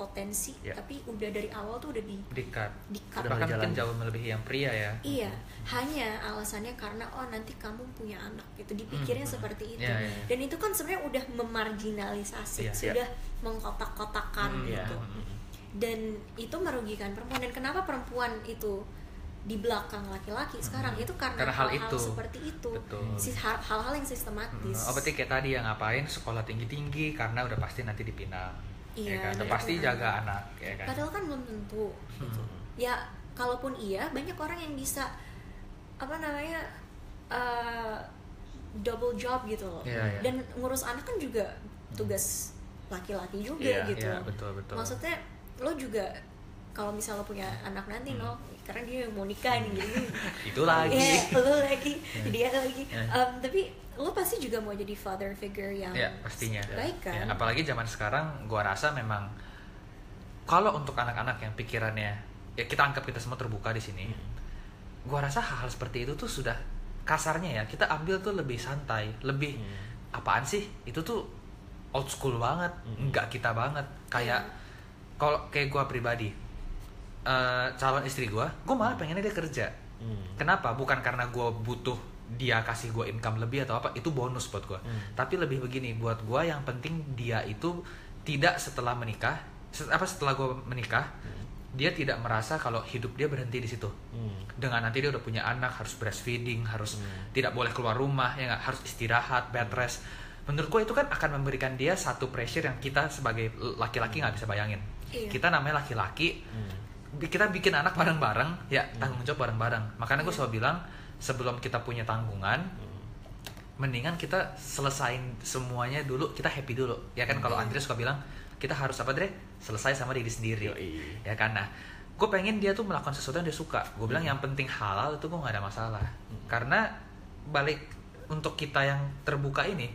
potensi, Ya. tapi udah dari awal tuh udah di Dikat. Udah Bahkan mungkin jauh melebihi yang pria ya. Iya, hanya alasannya karena oh nanti kamu punya anak gitu. Dipikirnya Hmm. seperti itu. Iya, iya, iya. Dan itu kan sebenarnya udah memarginalisasi, Iya. sudah mengkotak-kotakan Hmm, gitu. Hmm. Dan itu merugikan perempuan. Dan kenapa perempuan itu di belakang laki-laki sekarang itu karena, Karena hal hal-hal itu. seperti itu. Hal- hal-hal yang sistematis. Oh berarti kayak tadi yang ngapain sekolah tinggi-tinggi karena udah pasti nanti dipinang. Iya, ya kan? Udah pasti anak. jaga anak, ya kan? Padahal kan belum tentu. gitu. Hmm. Ya, kalaupun iya, banyak orang yang bisa apa namanya uh, double job gitu loh. Iya, iya. Dan ngurus anak kan juga tugas laki-laki juga Iya, gitu. iya, betul, betul. Maksudnya lo juga kalau misal lo punya anak nanti Hmm. no, karena dia mau nikah nih gitu. Itu lagi. Iya, lo lagi, dia lagi. Iya. Um, tapi lo pasti juga mau jadi father figure yang Ya pastinya. baik kan? Ya, apalagi zaman sekarang, gua rasa memang kalau untuk anak-anak yang pikirannya ya kita anggap kita semua terbuka di sini. Gua rasa hal-hal seperti itu tuh sudah kasarnya ya kita ambil tuh lebih santai, lebih Hmm. apaan sih? Itu tuh old school banget, Hmm. enggak kita banget. Kayak Iya. kalau kayak gua pribadi, eh, calon istri gue gue malah pengennya dia kerja Hmm. kenapa bukan karena gue butuh dia kasih gue income lebih atau apa itu bonus buat gue Hmm. tapi lebih begini buat gue yang penting dia itu tidak setelah menikah set- apa setelah gue menikah dia tidak merasa kalau hidup dia berhenti di situ Hmm. dengan nanti dia udah punya anak harus breastfeeding harus Hmm. tidak boleh keluar rumah ya nggak harus istirahat bed rest menurut gue itu kan akan memberikan dia satu pressure yang kita sebagai laki-laki nggak bisa bayangin Iya. kita namanya laki-laki Hmm. kita bikin anak bareng-bareng ya tanggung jawab bareng-bareng makanya gue selalu bilang sebelum kita punya tanggungan mendingan kita selesain semuanya dulu kita happy dulu. Ya kan kalau Iya. Andre suka bilang kita harus apa Dre? Selesai sama diri sendiri. Yoi. ya kan? Nah gue pengen dia tuh melakukan sesuatu yang dia suka. Gue bilang yang penting halal itu gue nggak ada masalah. Karena balik untuk kita yang terbuka ini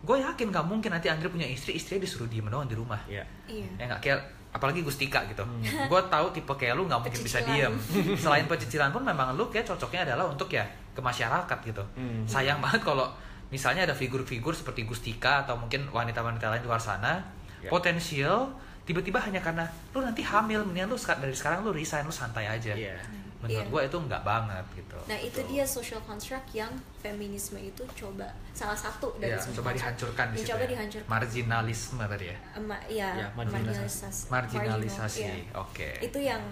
gue yakin gak mungkin nanti Andre punya istri istrinya disuruh diem doang di rumah. Iya. iya. Ya nggak kayak apalagi Gustika gitu gue tahu tipe kayak lu nggak mungkin bisa Pecicilan. diem selain pecicilan pun memang lu kayak cocoknya adalah untuk ya ke masyarakat gitu Hmm. sayang banget kalau misalnya ada figur-figur seperti Gustika atau mungkin wanita-wanita lain di luar sana Ya. potensial tiba-tiba hanya karena lu nanti hamil mendingan lu dari sekarang lu resign lu santai aja Iya. Menurut Iya. gue itu nggak banget gitu Nah itu dia social construct yang feminisme itu coba salah satu dari ya, social coba dihancurkan di situ coba ya. dihancurkan marginalisme tadi ya Ema- ya, Ya, marginalisasi. marginalisasi marginalisasi marginal, iya. oke itu yang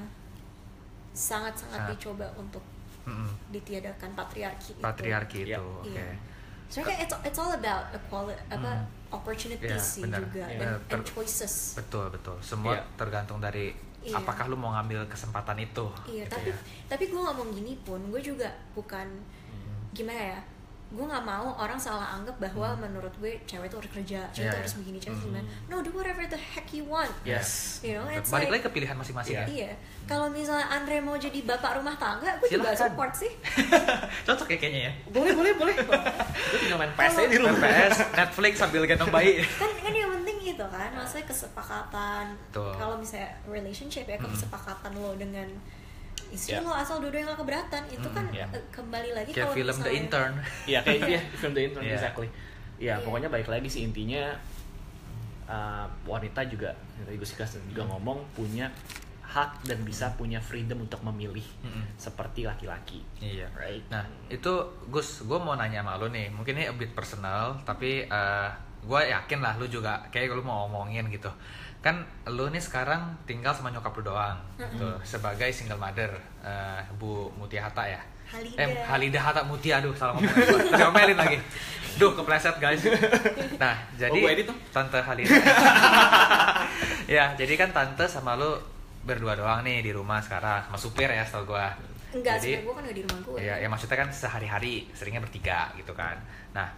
sangat-sangat Sangat. dicoba untuk Mm-mm. ditiadakan patriarki itu. patriarki itu Iya. oke Iya. Soalnya it's, it's all about equality, apa opportunities Iya, sih benar. juga Iya. dan Benar, and ter- choices. Betul betul. Semua Iya. tergantung dari Iya. apakah lu mau ngambil kesempatan itu. Iya, gitu tapi ya. tapi gue ngomong gini pun, gue juga bukan Hmm. gimana ya? Gue nggak mau orang salah anggap bahwa menurut gue cewek itu harus kerja, cewek Iya, itu iya. harus begini, cewek itu gimana. No, do whatever the heck you want. Yes. You know, it's Balik like lagi ke pilihan masing-masing Iya. ya. Iya, kalau misalnya Andre mau jadi bapak rumah tangga, gue juga support sih. Cocok ya kayaknya ya. Boleh, boleh, boleh. Gue tinggal main PS aja di rumah. PS, Netflix sambil gendong bayi. kan kan yang penting itu kan, maksudnya kesepakatan. Kalau misalnya relationship ya, kesepakatan lo dengan istri Ya. lo asal dua-duanya nggak keberatan, itu kan ya. eh, kembali lagi Kayak kalau film The misalnya- Intern. Iya kayak dia film The Intern Iya. exactly. Ya Iya. pokoknya balik lagi sih intinya uh, wanita juga tadi Gus Ikas juga ngomong punya hak dan bisa punya freedom untuk memilih Mm-mm. seperti laki-laki. Iya. Right. Nah, itu Gus, gue mau nanya sama lu nih. Mungkin ini a bit personal, tapi gue yakin lah lu juga kayak lu mau ngomongin gitu. Kan lu nih sekarang tinggal sama nyokap lu doang, gitu, sebagai single mother, eh, Bu Mutia Hatta ya. Halida. Eh, Halida Hatta Mutia, aduh salah ngomong. Lagi. Duh, kepleset guys. Nah, jadi gua edit. Tante Halida. ya, jadi kan tante sama lu berdua doang nih di rumah sekarang sama supir ya setahu gua. Enggak, Jadi- gue kan udah di rumah gue. Iya, ya maksudnya kan sehari-hari seringnya bertiga gitu kan. Nah,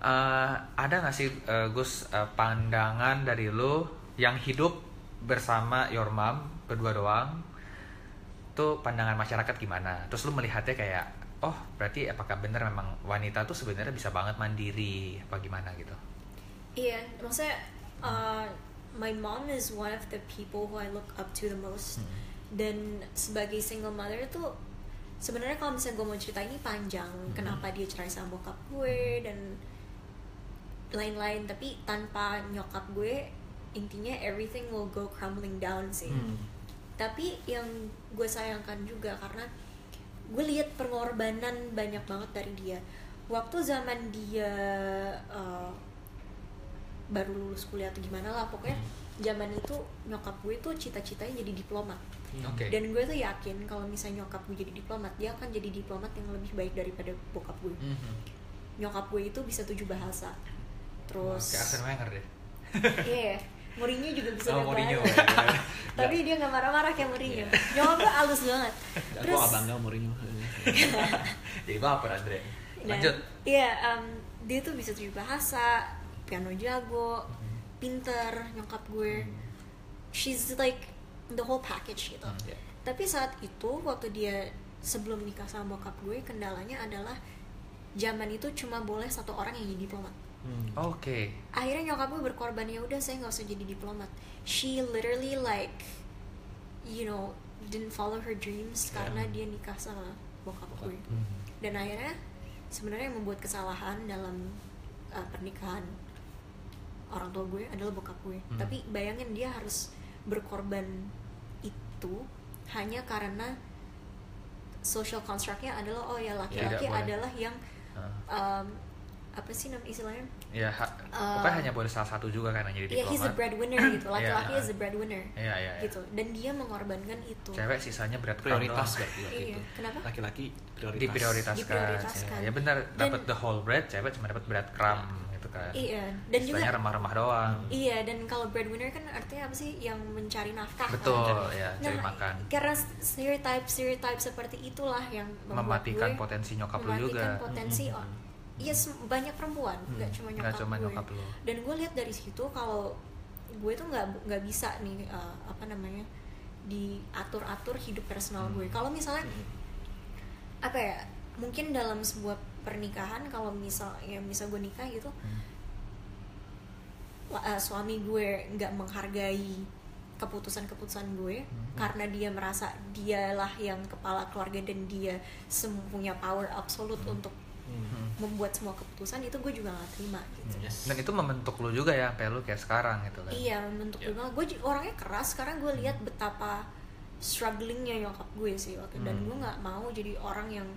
eh, ada nggak sih eh, Gus eh, pandangan dari lu yang hidup bersama your mom berdua doang? Tuh pandangan masyarakat gimana? Terus lu melihatnya kayak, oh berarti apakah bener memang wanita tuh sebenarnya bisa banget mandiri apa gimana gitu? Iya, maksudnya uh, my mom is one of the people who I look up to the most. Hmm. Dan sebagai single mother tuh sebenarnya kalau misalnya gue mau cerita ini panjang, Hmm. kenapa dia cerai sama bokap gue dan lain-lain. Tapi tanpa nyokap gue, intinya everything will go crumbling down sih. Hmm. Tapi yang gue sayangkan juga karena gue lihat pengorbanan banyak banget dari dia. Waktu zaman dia uh, baru lulus kuliah atau gimana lah pokoknya zaman itu nyokap gue tuh cita-citanya jadi diplomat Oke. dan gue tuh yakin kalau misalnya nyokap gue jadi diplomat dia akan jadi diplomat yang lebih baik daripada bokap gue Mhm. nyokap gue itu bisa tujuh bahasa terus Kayak Arsene Wenger deh. iya Mourinho juga bisa Oh, Mourinho. bahasa. tapi dia nggak marah-marah kayak Mourinho nyokap gue halus banget terus gak bangga Mourinho. Jadi baper Andre. Lanjut. Iya, em, dia tuh bisa tujuh bahasa, piano jago, pinter, nyokap gue. She's like the whole package gitu. Hmm, iya. Tapi saat itu waktu dia sebelum nikah sama bokap gue, kendalanya adalah zaman itu cuma boleh satu orang yang jadi diplomat. Hmm. Oke. Akhirnya nyokap gue berkorban ya udah saya nggak usah jadi diplomat. She literally like, you know, didn't follow her dreams karena dia nikah sama bokap gue Mhm. dan akhirnya sebenarnya yang membuat kesalahan dalam uh, pernikahan orang tua gue adalah bokap gue Hmm. tapi bayangin dia harus berkorban itu hanya karena social constructnya adalah oh ya laki-laki Tidak boleh. adalah yang um, apa sih nama istilahnya ya ha- Uh, pokoknya hanya boleh salah satu juga kan yang jadi ya he's the diplomat breadwinner gitu laki-laki Iya. is the breadwinner Iya, iya, iya. gitu dan dia mengorbankan itu cewek sisanya berat prioritas doang. berarti waktu Iya, itu kenapa? laki-laki prioritas diprioritaskan Diprioritaskan. ya, ya benar dapat the whole bread cewek cuma dapat bread crumb gitu kan iya dan juga Sisanya remah-remah doang Iya, dan kalau breadwinner kan artinya apa sih? Yang mencari nafkah. kan? betul ya cari Nah, makan Karena stereotype stereotype seperti itulah yang membuat mematikan gue potensi nyokap lu mematikan juga potensi oh, Yes, banyak perempuan, nggak cuma nggak nyokap cuma gue. nyokap lu. Dan gue lihat dari situ kalau gue tuh nggak nggak bisa nih uh, apa namanya diatur-atur hidup personal Hmm. gue. Kalau misalnya apa ya? Mungkin dalam sebuah pernikahan kalau misal ya misal gue nikah gitu, Hmm. uh, suami gue nggak menghargai keputusan-keputusan gue Hmm. karena dia merasa dialah yang kepala keluarga dan dia punya power absolut Hmm. untuk membuat semua keputusan itu gue juga nggak terima gitu. Yes. dan itu membentuk lu juga ya sampai lu kayak sekarang gitu kan Iya membentuk Iya. gue banget. Gue orangnya keras sekarang gue lihat betapa strugglingnya nyokap gue sih waktu dan Hmm. gue nggak mau jadi orang yang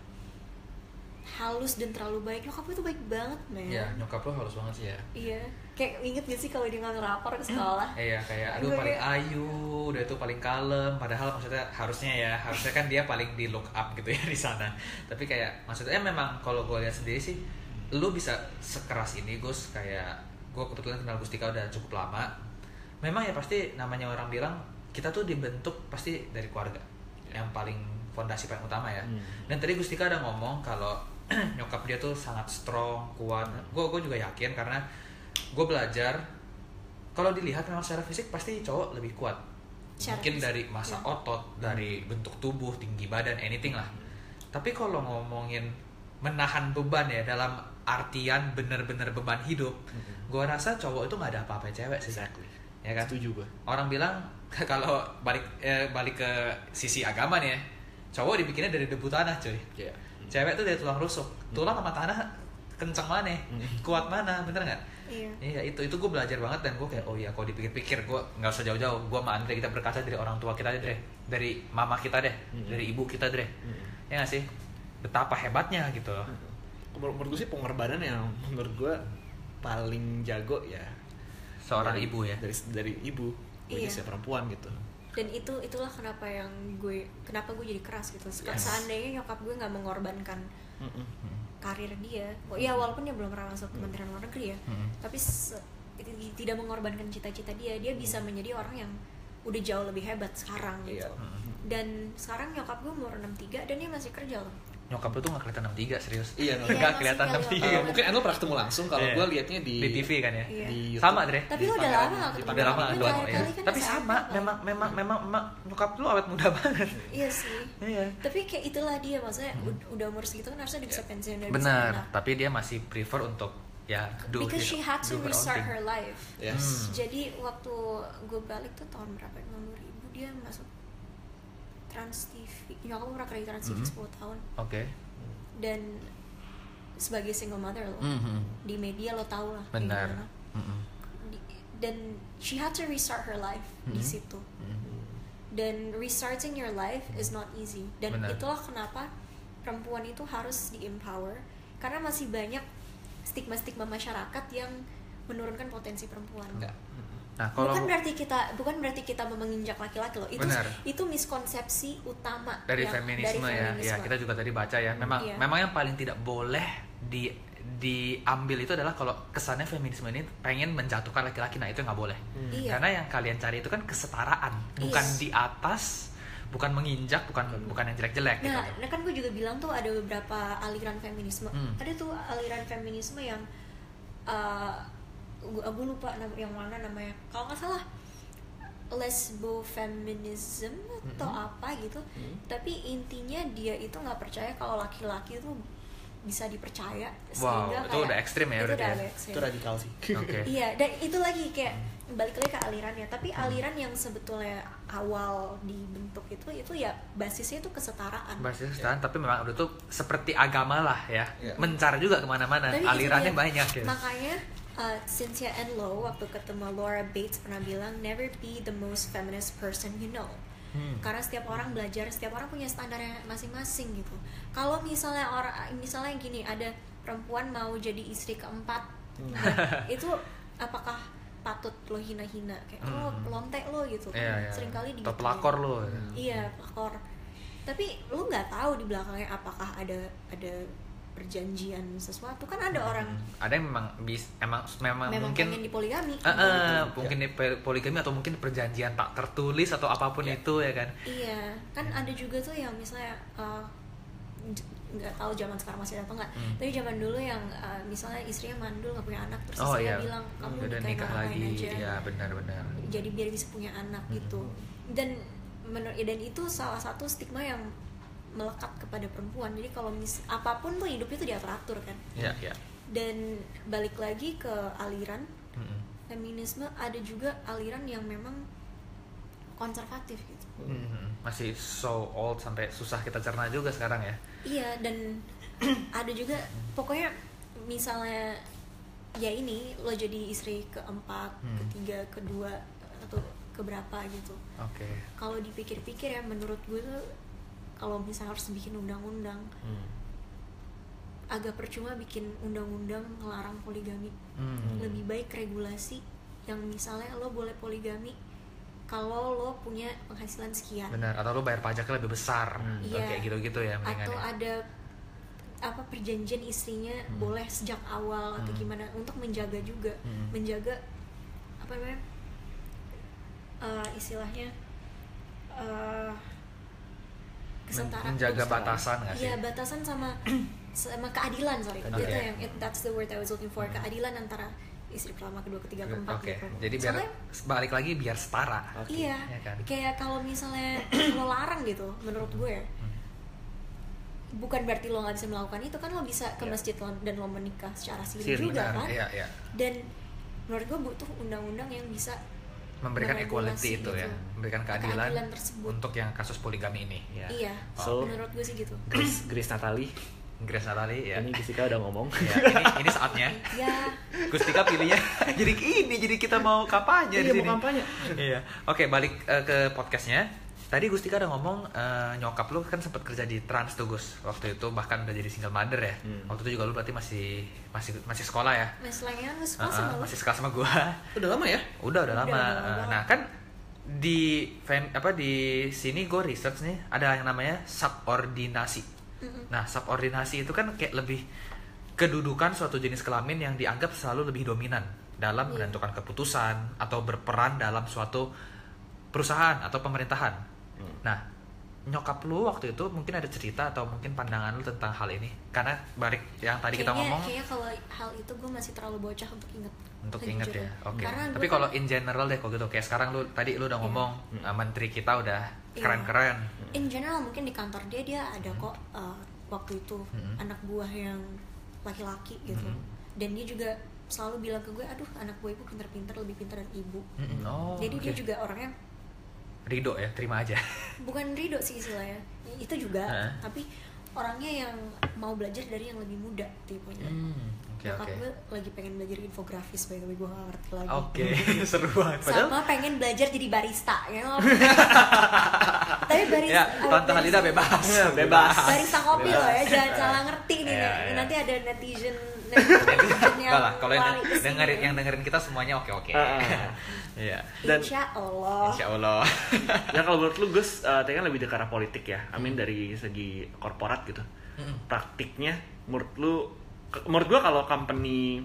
halus dan terlalu baik nyokap gue tuh baik banget men Iya, nyokap lu halus banget sih Iya. iya kayak inget gak sih kalau dia ngambil rapor ke sekolah Iya kayak aduh paling kayak- ayu, udah itu paling kalem. Padahal maksudnya harusnya ya, harusnya kan dia paling di look up gitu ya di sana. Tapi kayak maksudnya memang kalau gue lihat sendiri sih, lu bisa sekeras ini Gus kayak gue kebetulan kenal Gustika udah cukup lama. Memang ya pasti namanya orang bilang kita tuh dibentuk pasti dari keluarga yang paling fondasi paling utama ya. Hmm. Dan tadi Gustika ada ngomong kalau nyokap dia tuh sangat strong, kuat. Gue gue juga yakin karena gue belajar kalau dilihat memang secara fisik pasti cowok lebih kuat. Secara Mungkin fisik, dari masa ya. otot, dari bentuk tubuh, tinggi badan, anything lah. Tapi kalau ngomongin menahan beban ya dalam artian bener-bener beban hidup, gue rasa cowok itu nggak ada apa-apa cewek sih. Exactly. Ya kan? Setuju gue. Orang bilang kalau balik eh, balik ke sisi agama nih ya, cowok dibikinnya dari debu tanah cuy. Iya. Cewek tuh dari tulang rusuk. Tulang sama tanah kenceng mana? Hmm. Kuat mana? Bener nggak? Iya. Iya itu itu gue belajar banget dan gue kayak oh iya kalau dipikir-pikir gue nggak usah jauh-jauh. Gue sama Andre kita berkaca dari orang tua kita deh dari mama kita deh Hmm. dari ibu kita deh Hmm. ya nggak sih? Betapa hebatnya gitu loh. Menurut, menurut gue sih pengorbanan yang menurut gue paling jago ya seorang dari- ibu ya? dari dari ibu Iya. setiap perempuan gitu. Dan itu itulah kenapa yang gue kenapa gue jadi keras gitu. Yes. seandainya nyokap gue nggak mengorbankan Mm-mm. Karir dia. Oh, ya walaupun dia belum pernah masuk kementerian luar negeri ya. Mm-mm. tapi tidak mengorbankan cita-cita dia. Dia bisa menjadi orang yang udah jauh lebih hebat sekarang gitu. Iya. dan sekarang nyokap gue umur 63 dan dia masih kerja loh nyokap lu tuh nggak kelihatan 63 serius Iya, no. Iya, nggak masih kelihatan kelihatan. 63 Eh, mungkin Endo pernah ketemu langsung kalau Iya. gue liatnya di di TV kan ya Iya. di YouTube. sama Dre tapi lo udah lama gak ketemu udah lama dua ya. kan tapi sama memang memang memang memang nyokap lu awet muda banget iya sih iya tapi kayak itulah dia maksudnya ud- udah umur segitu kan harusnya bisa pensiun bisa benar tapi dia masih prefer untuk ya do because she had to restart her life Yes. Hmm. jadi waktu gue balik tuh tahun berapa ya? tahun 2000 dia masuk Trans TV nyokap gue pernah kerja di Trans TV Mhm. 10 tahun oke dan sebagai single mother loh Mhm. di media lo tau lah benar. Mm-mm. Di- dan she had to restart her life di Mhm. situ Mhm. dan restarting your life is not easy dan Benar. itulah kenapa perempuan itu harus di empower karena masih banyak stigma-stigma masyarakat yang menurunkan potensi perempuan Enggak. Nah kalau bukan berarti kita bukan berarti kita menginjak laki-laki loh itu Benar. itu miskonsepsi utama dari yang- feminisme, dari ya feminisme. ya kita juga tadi baca ya memang Iya. memang yang paling tidak boleh di diambil itu adalah kalau kesannya feminisme ini pengen menjatuhkan laki-laki nah itu nggak boleh Iya. karena yang kalian cari itu kan kesetaraan bukan di atas bukan menginjak bukan bukan yang jelek-jelek gitu Nah, nah kan gue juga bilang tuh ada beberapa aliran feminisme. Hmm. Ada tuh aliran feminisme yang uh, gue gue lupa nama yang mana namanya. Kalau nggak salah lesbo feminism atau apa gitu. Hmm. Tapi intinya dia itu nggak percaya kalau laki-laki itu bisa dipercaya Wow, sehingga itu kayak- udah ekstrim ya itu berarti udah ya? ekstrim. Itu radikal sih. oke Iya, dan itu lagi kayak balik lagi ke alirannya. Tapi aliran yang sebetulnya awal dibentuk itu itu ya basisnya itu kesetaraan. basis kesetaraan tapi memang udah tuh seperti agama lah ya Iya. mencar juga ke mana-mana Tapi itu alirannya dia. banyak ya Makanya uh, Cynthia Enloe waktu ketemu Laura Bates pernah bilang never be the most feminist person you know. Hmm. karena setiap orang belajar setiap orang punya standarnya masing-masing gitu kalau misalnya orang misalnya gini ada perempuan mau jadi istri keempat Hmm. nah, itu apakah patut lo hina-hina kayak oh Hmm. lontek lo gitu kan Iya, iya. sering kali digituin. pelakor lo. iya pelakor tapi lu nggak tahu di belakangnya apakah ada ada perjanjian sesuatu kan ada orang Hmm. Ada yang memang bis, emang memang, memang mungkin pengen dipoligami Eh, gitu. eh, mungkin di poligami atau mungkin perjanjian tak tertulis atau apa pun itu ya kan. Iya, kan ada juga tuh yang misalnya uh, nggak tahu zaman sekarang masih ada atau nggak. Hmm. Tapi zaman dulu yang uh, misalnya istrinya mandul nggak punya anak, terus Oh istrinya iya. bilang kamu Udah nikah orang lagi. aja. Ya benar-benar. Jadi biar bisa punya anak gitu. Dan menurut dan itu salah satu stigma yang melekat kepada perempuan. Jadi kalau mis apa pun tuh hidupnya tuh diatur-atur kan. Iya, iya. Dan balik lagi ke aliran Mm-mm. feminisme ada juga aliran yang memang konservatif gitu. Mm-mm. Masih so old sampai susah kita cerna juga sekarang ya. Iya dan ada juga pokoknya misalnya ya ini lo jadi istri keempat, Hmm. ketiga, kedua atau keberapa gitu. Oke. Kalau dipikir-pikir ya menurut gue tuh kalau misalnya harus bikin undang-undang Hmm. agak percuma bikin undang-undang ngelarang poligami. Hmm. Lebih baik regulasi yang misalnya lo boleh poligami kalau lo punya penghasilan sekian. Benar. Atau lu bayar pajaknya lebih besar. Hmm. Atau Iya. kayak gitu-gitu ya atau ya. ada apa perjanjian istrinya boleh sejak awal atau Hmm. gimana untuk menjaga juga Hmm. menjaga apa namanya eh, istilahnya eh, kesetaraan menjaga batasan nggak sih? Iya batasan sama sama keadilan sorry Oke. itu yang it- that's the word I was looking for keadilan antara istri pertama kedua ketiga keempat Oke. gitu. Jadi biar Soalnya- balik lagi biar setara. Oke. Iya, Ya kan? kayak kalau misalnya lo larang gitu, menurut gue Hmm. bukan berarti lo nggak bisa melakukan itu kan lo bisa ke Iya. masjid lo- dan lo menikah secara siri Siri, juga Benar. kan. Iya, iya. Dan menurut gue butuh undang-undang yang bisa Memberikan equality itu ya, itu. memberikan keadilan, Keadilan tersebut. untuk yang kasus poligami ini. Ya. iya. So- menurut gue sih gitu. Grace, Grace Natali Grace Natali ya. ini Jessica udah ngomong Ya, ini, ini saatnya. Ya, Gustika pilihnya jadi ini jadi kita mau kampanye di Iya, sini. mau kampanye. Iya. Oke, balik eh, ke podcastnya. Tadi Gustika udah ngomong eh, nyokap lu kan sempat kerja di Trans tuh Gus. Waktu itu bahkan udah jadi single mother ya. Hmm. Waktu itu juga lu berarti masih masih masih sekolah ya. Mas Lengan lu suka Heeh, sama masih sekolah sama gua. udah lama ya udah udah Udah, lama. udah nah, kan di fem, apa di sini gue research nih ada yang namanya subordinasi. Nah, subordinasi itu kan kayak lebih kedudukan suatu jenis kelamin yang dianggap selalu lebih dominan dalam Iya. menentukan keputusan atau berperan dalam suatu perusahaan atau pemerintahan. Hmm. Nah, nyokap lu waktu itu mungkin ada cerita atau mungkin pandangan lu tentang hal ini? Karena balik yang tadi kita Kayaknya- ngomong Kayaknya kalau hal itu gue masih terlalu bocah untuk inget. untuk inget ya. Oke. Karena Tapi kalau in general deh kalau gitu kayak sekarang lu tadi lu udah Iya. ngomong Hmm. uh, menteri kita udah Iya. keren-keren. in general mungkin di kantor dia dia ada kok uh, waktu itu Mm-mm. anak buah yang laki-laki gitu Mm-mm. dan dia juga selalu bilang ke gue aduh anak gue itu pinter-pinter lebih pinter dari ibu Mm-mm. Oh. jadi dia oke. juga orangnya Ridho ya, terima aja. bukan ridho sih istilahnya itu juga Hah? tapi orangnya yang mau belajar dari yang lebih muda tipenya Hmm, Oke Nyokap oke. gue lagi pengen belajar infografis by the way gue gak ngerti lagi Oke, seru banget. Padahal sama pengen belajar jadi barista ya tapi barista ya, Tante Halida bebas. Bebas. barista kopi Bebas. loh ya jangan salah ngerti nih iya. nanti ada netizen Enggak lah, kalau yang dengerin yang dengerin kita semuanya oke-oke. Ah, ah. Iya. Dan- insya Allah Insya Allah. ya kalau menurut lu Gus uh, tadi kan lebih ke arah politik ya I mean dari segi korporat gitu Mm-mm. praktiknya menurut lu ke- menurut gua kalau company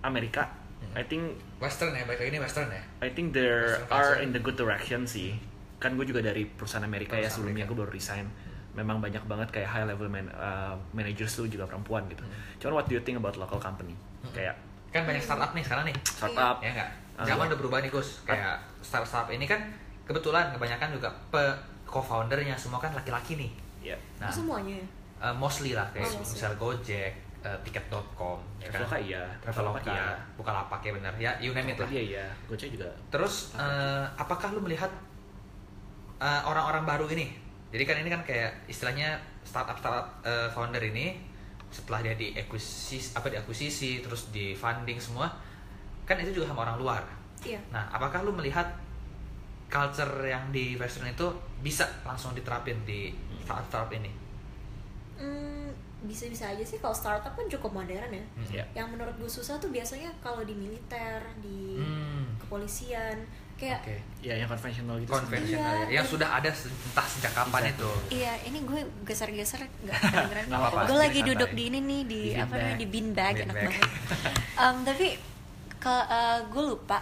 Amerika. I think Western ya, baik lagi ini Western ya. I think there are in the good direction sih kan gue juga dari perusahaan Amerika ya Perusahaan sebelumnya Amerika. gue baru resign memang banyak banget kayak high level man, uh, managers tuh juga perempuan gitu Hmm. cuman what do you think about local company kayak Kan banyak startup nih sekarang nih. startup Ya enggak? Ah, Zaman iya. udah berubah nih Gus. Kayak startup ini kan kebetulan kebanyakan juga pe co-foundernya semua kan laki-laki nih. ya Nah, semuanya ya? eh, mostly lah kayak Oh, misal Gojek, eh, tiket.com, ya kan? Traveloka iya Traveloka, iya Bukalapak ya benar. Ya, you name it lah. Tokopedia iya Gojek juga Terus eh, apakah lu melihat orang-orang baru ini? Jadi kan ini kan kayak istilahnya startup startup eh, founder ini setelah dia diakuisisi apa diakuisisi terus di funding semua kan itu juga sama orang luar. iya Nah, apakah lu melihat culture yang di western itu bisa langsung diterapin di saat startup ini Hmm, bisa-bisa aja sih kalau startup kan cukup modern ya. Hmm. Iya. Yang menurut gue susah tuh biasanya kalau di militer, di Hmm. kepolisian, kayak oke Ya yang konvensional gitu. konvensional Iya, ya yang sudah ada se- entah sejak kapan Exactly. itu Iya, ini gue geser-geser nggak kedengeran. Gue lagi santai. duduk di ini nih di, Di apa namanya di beanbag enak Beanbag. banget. Em, tapi ke eh, gue lupa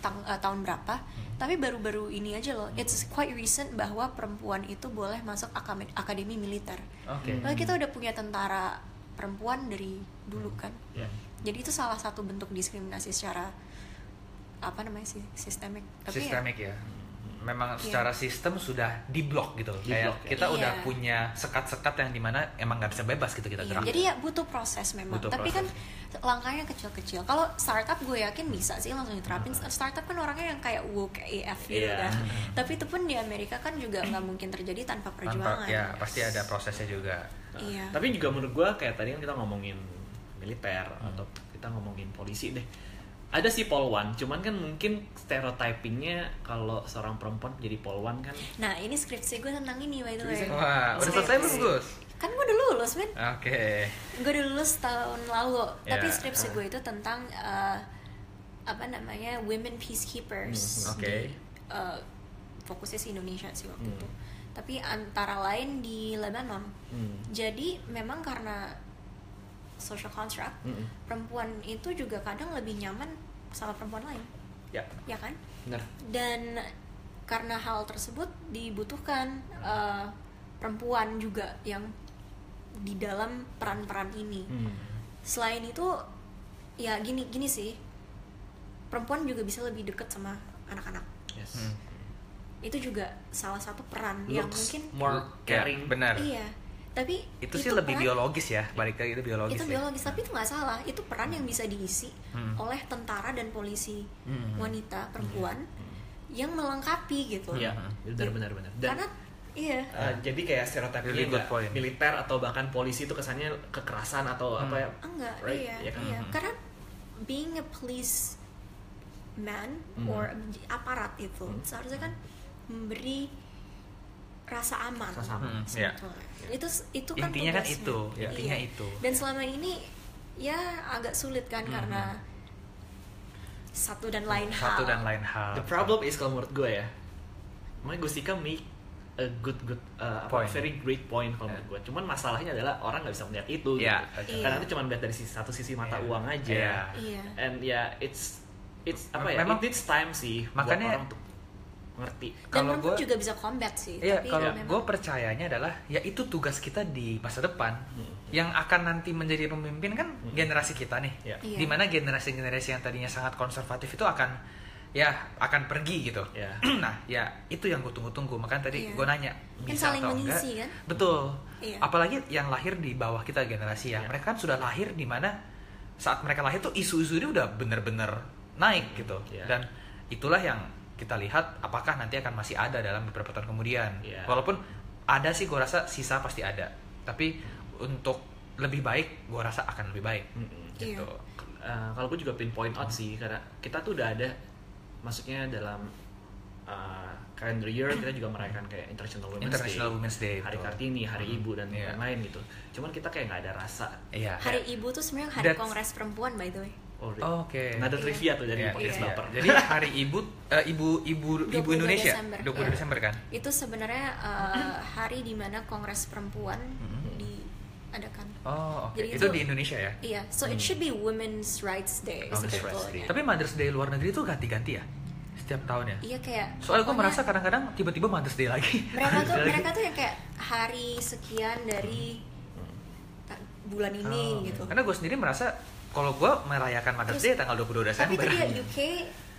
tang- eh, tahun berapa. Tapi baru-baru ini aja loh, it's quite recent bahwa perempuan itu boleh masuk akademi, akademi militer. oke Lalu kita udah punya tentara perempuan dari dulu kan. Ya. Jadi itu salah satu bentuk diskriminasi secara apa namanya sih sistemik. Tapi ya, sistemik ya memang Iya. secara sistem sudah diblok gitu kayak Di-block, ya. kita udah Iya. punya sekat-sekat yang di mana emang nggak bisa bebas gitu kita Iya, gerak jadi ya butuh proses memang. Butuh Tapi proses. kan langkahnya kecil-kecil. Kalau startup gue yakin bisa sih langsung diterapin. Startup kan orangnya yang kayak woke AF gitu Iya. kan. Tapi itu pun di Amerika kan juga nggak mungkin terjadi tanpa tanpa perjuangan. ya pasti ada prosesnya juga Iya. Tapi juga menurut gua kayak tadi kan kita ngomongin militer atau kita ngomongin polisi deh. Ada sih polwan, cuman kan mungkin stereotypingnya kalau seorang perempuan jadi polwan kan Nah ini skripsi gue tentang ini by the way. Wah udah selesai belum. Gus Kan gue udah lulus men. oke gue udah lulus tahun lalu tapi Ya. skripsi gue itu tentang uh, apa namanya women peacekeepers Hmm, oke. di uh, fokusnya sih Indonesia sih waktu Hmm. itu tapi antara lain di Lebanon hmm, jadi memang karena social construct mm-mm. perempuan itu juga kadang lebih nyaman sama perempuan lain ya ya kan benar. dan karena hal tersebut dibutuhkan uh, perempuan juga yang di dalam peran-peran ini Hmm. selain itu ya gini gini sih perempuan juga bisa lebih deket sama anak-anak Yes. Hmm. itu juga salah satu peran yang Looks mungkin more Ya, caring. benar iya tapi itu, sih lebih peran- biologis ya balik lagi itu biologis itu ya. biologis tapi itu nggak salah itu peran yang bisa diisi Hmm. oleh tentara dan polisi Hmm. wanita perempuan yang melengkapi gitu Iya, Hmm. benar benar benar. Dan karena iya uh, jadi kayak stereotipnya Really militer atau bahkan polisi itu kesannya kekerasan atau Hmm. apa ya? enggak Right? iya Iya kan? iya Mhm. karena being a police man Mhm. or aparat itu Mhm. seharusnya kan memberi rasa aman Rasa aman. Hmm, iya. sebetulnya. itu itu kan Intinya kan itu, intinya Iya. itu. dan selama ini ya agak sulit kan Mhm. karena satu dan lain hal satu dan lain hal The problem is kalau menurut gue ya, makanya Gustika make a good good uh, Point. very great point kalau Yeah. menurut gue. Cuman masalahnya adalah orang nggak bisa melihat itu. Yeah, gitu. okay. Karena itu cuma melihat dari sisi, satu sisi mata Yeah. uang aja. Yeah. iya And ya it's it's apa ya? Memang- it needs time sih Makanya- buat orang untuk ngerti. dan Kalau gua- juga bisa combat sih Iya, tapi kalau memang- gue percayanya adalah ya itu tugas kita di masa depan. Yang akan nanti menjadi pemimpin kan Hmm. generasi kita nih. Ya. Iya. Di mana generasi-generasi yang tadinya sangat konservatif itu akan ya akan pergi gitu. Ya. nah, ya itu yang gue tunggu-tunggu. Makanya tadi Iya. gue nanya Kan bisa saling atau mengisi, enggak. kan? Betul. Iya. Apalagi yang lahir di bawah kita generasi ya. Iya. Mereka kan sudah lahir di mana saat mereka lahir tuh isu-isu ini udah bener-bener naik gitu. Iya. Dan itulah yang kita lihat apakah nanti akan masih ada dalam beberapa tahun kemudian. Iya. Walaupun ada sih gue rasa sisa pasti ada. Tapi untuk lebih baik gue rasa akan lebih baik. Mm-mm. Gitu. Uh, kalau gue juga pinpoint out sih karena kita tuh udah ada maksudnya dalam uh, calendar year kita juga merayakan kayak International Women's International Day, Women's Day, Hari. Kartini, Hari Hmm, Ibu dan iya. lain-lain gitu. Cuman kita kayak nggak ada rasa. Iya. hari ibu tuh sebenarnya hari That's- kongres perempuan by the way Oh, Oh, Oke. Nada Iya. trivia tuh dari Iya, podcast iya. baper. Jadi hari ibu eh, ibu ibu ibu 22 Indonesia Desember. 22 Iya. Desember kan? itu sebenarnya uh, hari di mana kongres perempuan diadakan Oh, oke. Jadi Itu itu- di Indonesia ya? iya so it should be Women's Rights Day Women's Rights sebetulnya Tapi Mother's Day luar negeri itu ganti-ganti ya? Setiap tahun ya? iya kayak Soalnya gue merasa kadang-kadang tiba-tiba Mother's Day lagi. mereka tuh Day mereka tuh yang kayak hari sekian dari ta- bulan ini Oh, gitu Karena gue sendiri merasa kalau gue merayakan Mother's Day tanggal 22 tapi Desember. itu dia UK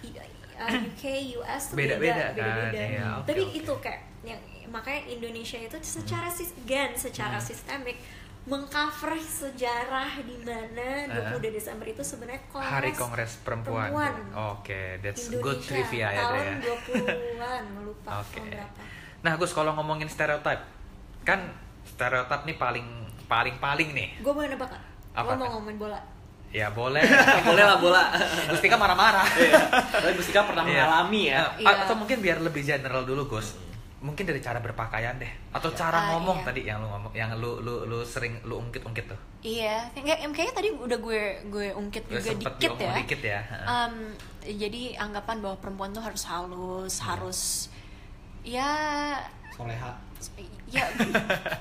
i- uh, UK US tuh Beda-beda beda, kan, beda-beda. iya, oke, tapi oke. itu kayak yang makanya Indonesia itu secara sis again secara Hmm. sistemik mengcover sejarah di mana 22 Desember itu sebenarnya kongres. Hari Kongres Perempuan. Perempuan. Oke, that's Indonesia good trivia ya tahun ya. 20-an lupa Oke. tahun berapa Nah, Gus kalau ngomongin stereotip, kan stereotip nih paling paling paling nih. gue mau nebak lo mau ngomongin bola Ya boleh. boleh lah bola Gustika marah-marah. Iya. tapi Gustika pernah Iya. mengalami ya Eh, Iya. Atau mungkin biar lebih general dulu, Gus. Mungkin dari cara berpakaian deh, atau cara Ah, ngomong iya. tadi yang lu ngomong, yang lu lu lu sering lu ungkit-ungkit tuh. Iya, kayak kayaknya tadi udah gue gue ungkit Lu juga dikit ya. dikit ya. Heeh. Um, jadi anggapan bahwa perempuan tuh harus halus, Iya. harus ya soleha ya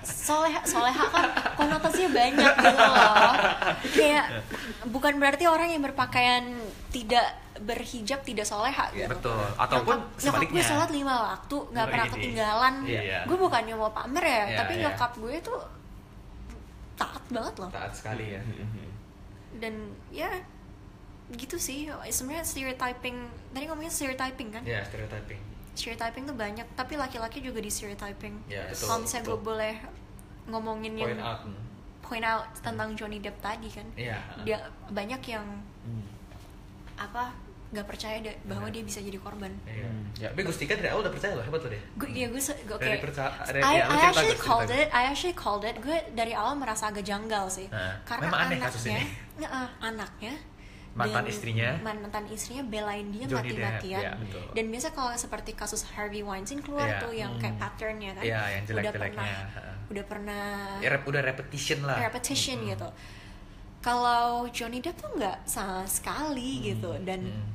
soleha soleha kan konotasinya banyak gitu loh kayak bukan berarti orang yang berpakaian tidak berhijab tidak soleha gitu Betul. Ataupun nyokap, nyokap gue sholat lima waktu nggak pernah ini. ketinggalan Iya. gue bukannya mau pamer ya Iya, tapi iya. nyokap gue tuh taat banget loh Taat sekali ya. dan ya gitu sih sebenarnya stereotyping tadi ngomongnya stereotyping kan Ya, stereotyping. Stereotyping tuh banyak tapi laki-laki juga di stereotyping betul, kalau misalnya gue boleh ngomongin Point yang out. point out tentang Johnny Depp tadi kan Iya. dia banyak yang apa nggak percaya deh bahwa Benar. dia bisa jadi korban Iya. Hmm. Ya, tapi Gustika dari awal udah percaya loh, hebat loh deh. gue ya gue se- oke Dari percaya- dari- I, ya, I actually called cerita, it I actually called it gue dari awal merasa agak janggal sih Nah, karena memang aneh kasus anaknya ini. Nge-eh, anaknya Mantan dan istrinya. mantan istrinya belain dia mati-matian ya, betul. dan biasa kalau seperti kasus Harvey Weinstein keluar Iya. tuh yang kayak patternnya kan Iya, yang udah jelek-jeleknya. pernah Heeh. udah pernah Ya, rep- udah repetition lah. repetition gitu kalau Johnny Depp tuh nggak sama sekali gitu dan Hmm.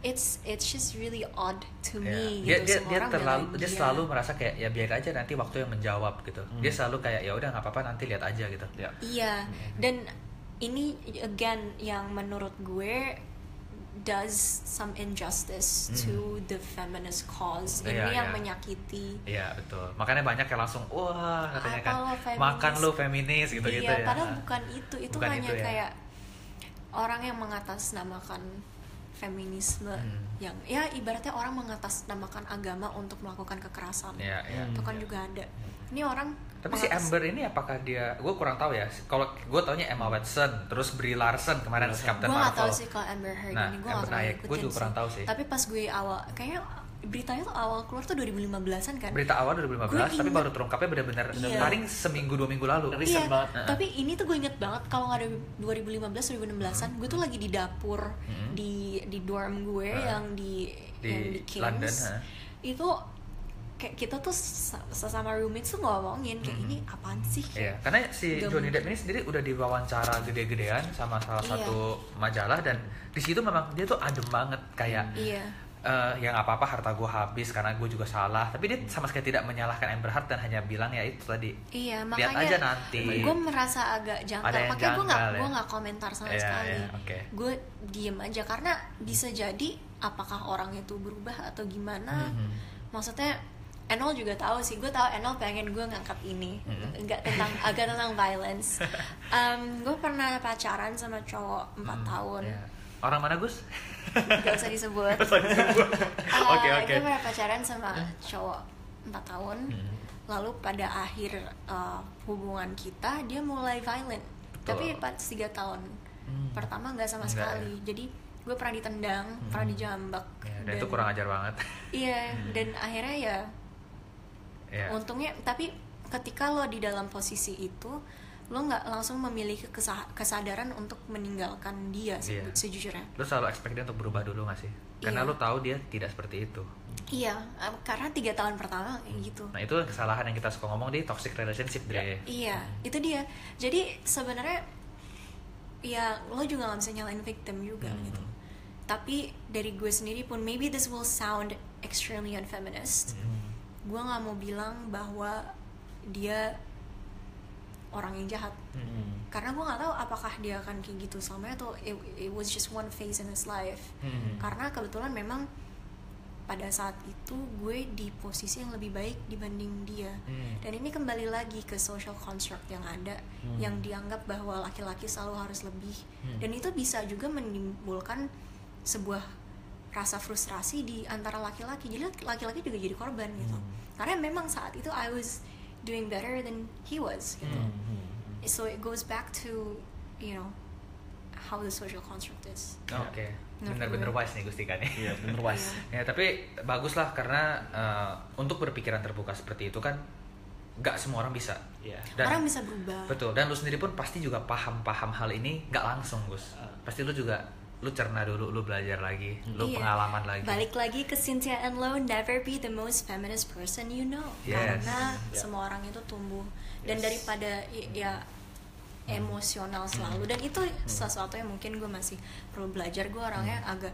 it's it's just really odd to Ya. me Dia gitu dia semua dia terlalu belain dia selalu merasa kayak ya biar aja nanti waktu yang menjawab gitu. Dia selalu kayak ya udah nggak apa-apa nanti lihat aja gitu. ya Iya, dan ini again yang menurut gue does some injustice to the feminist cause. Ini Hmm. Iya, yang iya. menyakiti. Iya betul. Makanya banyak yang langsung wah katanya kan lo feminis? makan lu feminis gitu gitu iya, ya. padahal bukan itu. Itu Bukan hanya itu ya. kayak orang yang mengatasnamakan feminisme Hmm. yang ya ibaratnya orang mengatasnamakan agama untuk melakukan kekerasan. Iya, iya. Itu kan juga ada. Ini orang Tapi si Amber ini apakah dia gue kurang tahu ya. Kalau gue taunya Emma Watson, terus Brie Larson kemarin si Captain gue gak Marvel. tahu sih kalau Amber Heard Nah, ini gue Amber- gak nah, gue juga kurang tahu sih. tapi pas gue awal kayaknya beritanya tuh awal keluar tuh 2015an kan Berita awal 2015, Gue tapi inget- baru terungkapnya benar-benar Iya. paling seminggu dua minggu lalu. Recent iya banget. tapi ini tuh gue inget banget kalau nggak ada 2015 2016an gue tuh lagi di dapur Hmm. di di dorm gue Heeh. yang di, Di yang di Kings London, heeh. itu kayak kita tuh sa- sesama roommates tuh ngomongin kayak Hmm. ini apaan sih Iya, karena si Johnny. Depp ini sendiri udah diwawancara gede-gedean sama salah Iya. satu majalah dan di situ memang dia tuh adem banget kayak iya eh ya nggak apa-apa harta gue habis karena gue juga salah tapi dia sama sekali tidak menyalahkan Amber Heard dan hanya bilang ya itu tadi Iya, lihat makanya aja nanti gue merasa agak janggal. Yang Makanya gue nggak janggal, ya? gue nggak komentar sama Iya, sekali. iya, oke. Gue diem aja karena bisa jadi apakah orang itu berubah atau gimana. Mhm. Maksudnya Enol juga tahu sih. Gue tahu Enol pengen gue ngangkat ini, Mhm. nggak tentang agak tentang violence. gue pernah pacaran sama cowok 4 tahun. Iya. orang mana Gus Gak usah disebut. Oke, Uh, oke. Gue pernah pacaran sama cowok 4 tahun. Hmm. Lalu pada akhir uh, hubungan kita dia mulai violent. Betul. Tapi pas 3 tahun Hmm. pertama nggak sama Nggak, sekali. Jadi gue pernah ditendang, pernah dijambak. ya, dan itu kurang ajar banget Iya, dan akhirnya ya ya untungnya tapi ketika lo di dalam posisi itu lo nggak langsung memiliki kesa- kesadaran untuk meninggalkan dia Iya. sejujurnya. lu selalu expect dia untuk berubah dulu gak sih karena Iya. lu tahu dia tidak seperti itu Iya, um, karena tiga tahun pertama kayak gitu. nah itu kesalahan yang kita suka ngomong di toxic relationship Dre Iya, itu dia. Jadi sebenarnya ya lo juga nggak bisa nyalain victim juga Hmm. gitu. Tapi dari gue sendiri pun maybe this will sound extremely unfeminist. Hmm. Gue nggak mau bilang bahwa dia orang yang jahat. Karena gue nggak tahu apakah dia akan kayak gitu selama atau it, it was just one phase in his life. Hmm. Karena kebetulan memang pada saat itu gue di posisi yang lebih baik dibanding dia. Hmm. Dan ini kembali lagi ke social construct yang ada yang dianggap bahwa laki-laki selalu harus lebih. Hmm. Dan itu bisa juga menimbulkan sebuah rasa frustrasi di antara laki-laki. Jadi laki-laki juga jadi korban gitu. Karena memang saat itu I was doing better than he was gitu. So it goes back to you know how the social construct is. oke Menurut bener-bener gue. wise nih Gustika nih Iya, bener wise. ya tapi bagus lah karena eh, untuk berpikiran terbuka seperti itu kan nggak semua orang bisa Iya. dan orang bisa berubah betul dan lu sendiri pun pasti juga paham-paham hal ini nggak langsung Gus Ah. pasti lu juga lu cerna dulu lu belajar lagi lu Iya. pengalaman lagi Balik lagi ke Cynthia and Lo, never be the most feminist person you know. Yes. Karena Ya. semua orang itu tumbuh dan Yes. daripada ya emosional selalu dan itu sesuatu yang mungkin gue masih perlu belajar. Gue orangnya agak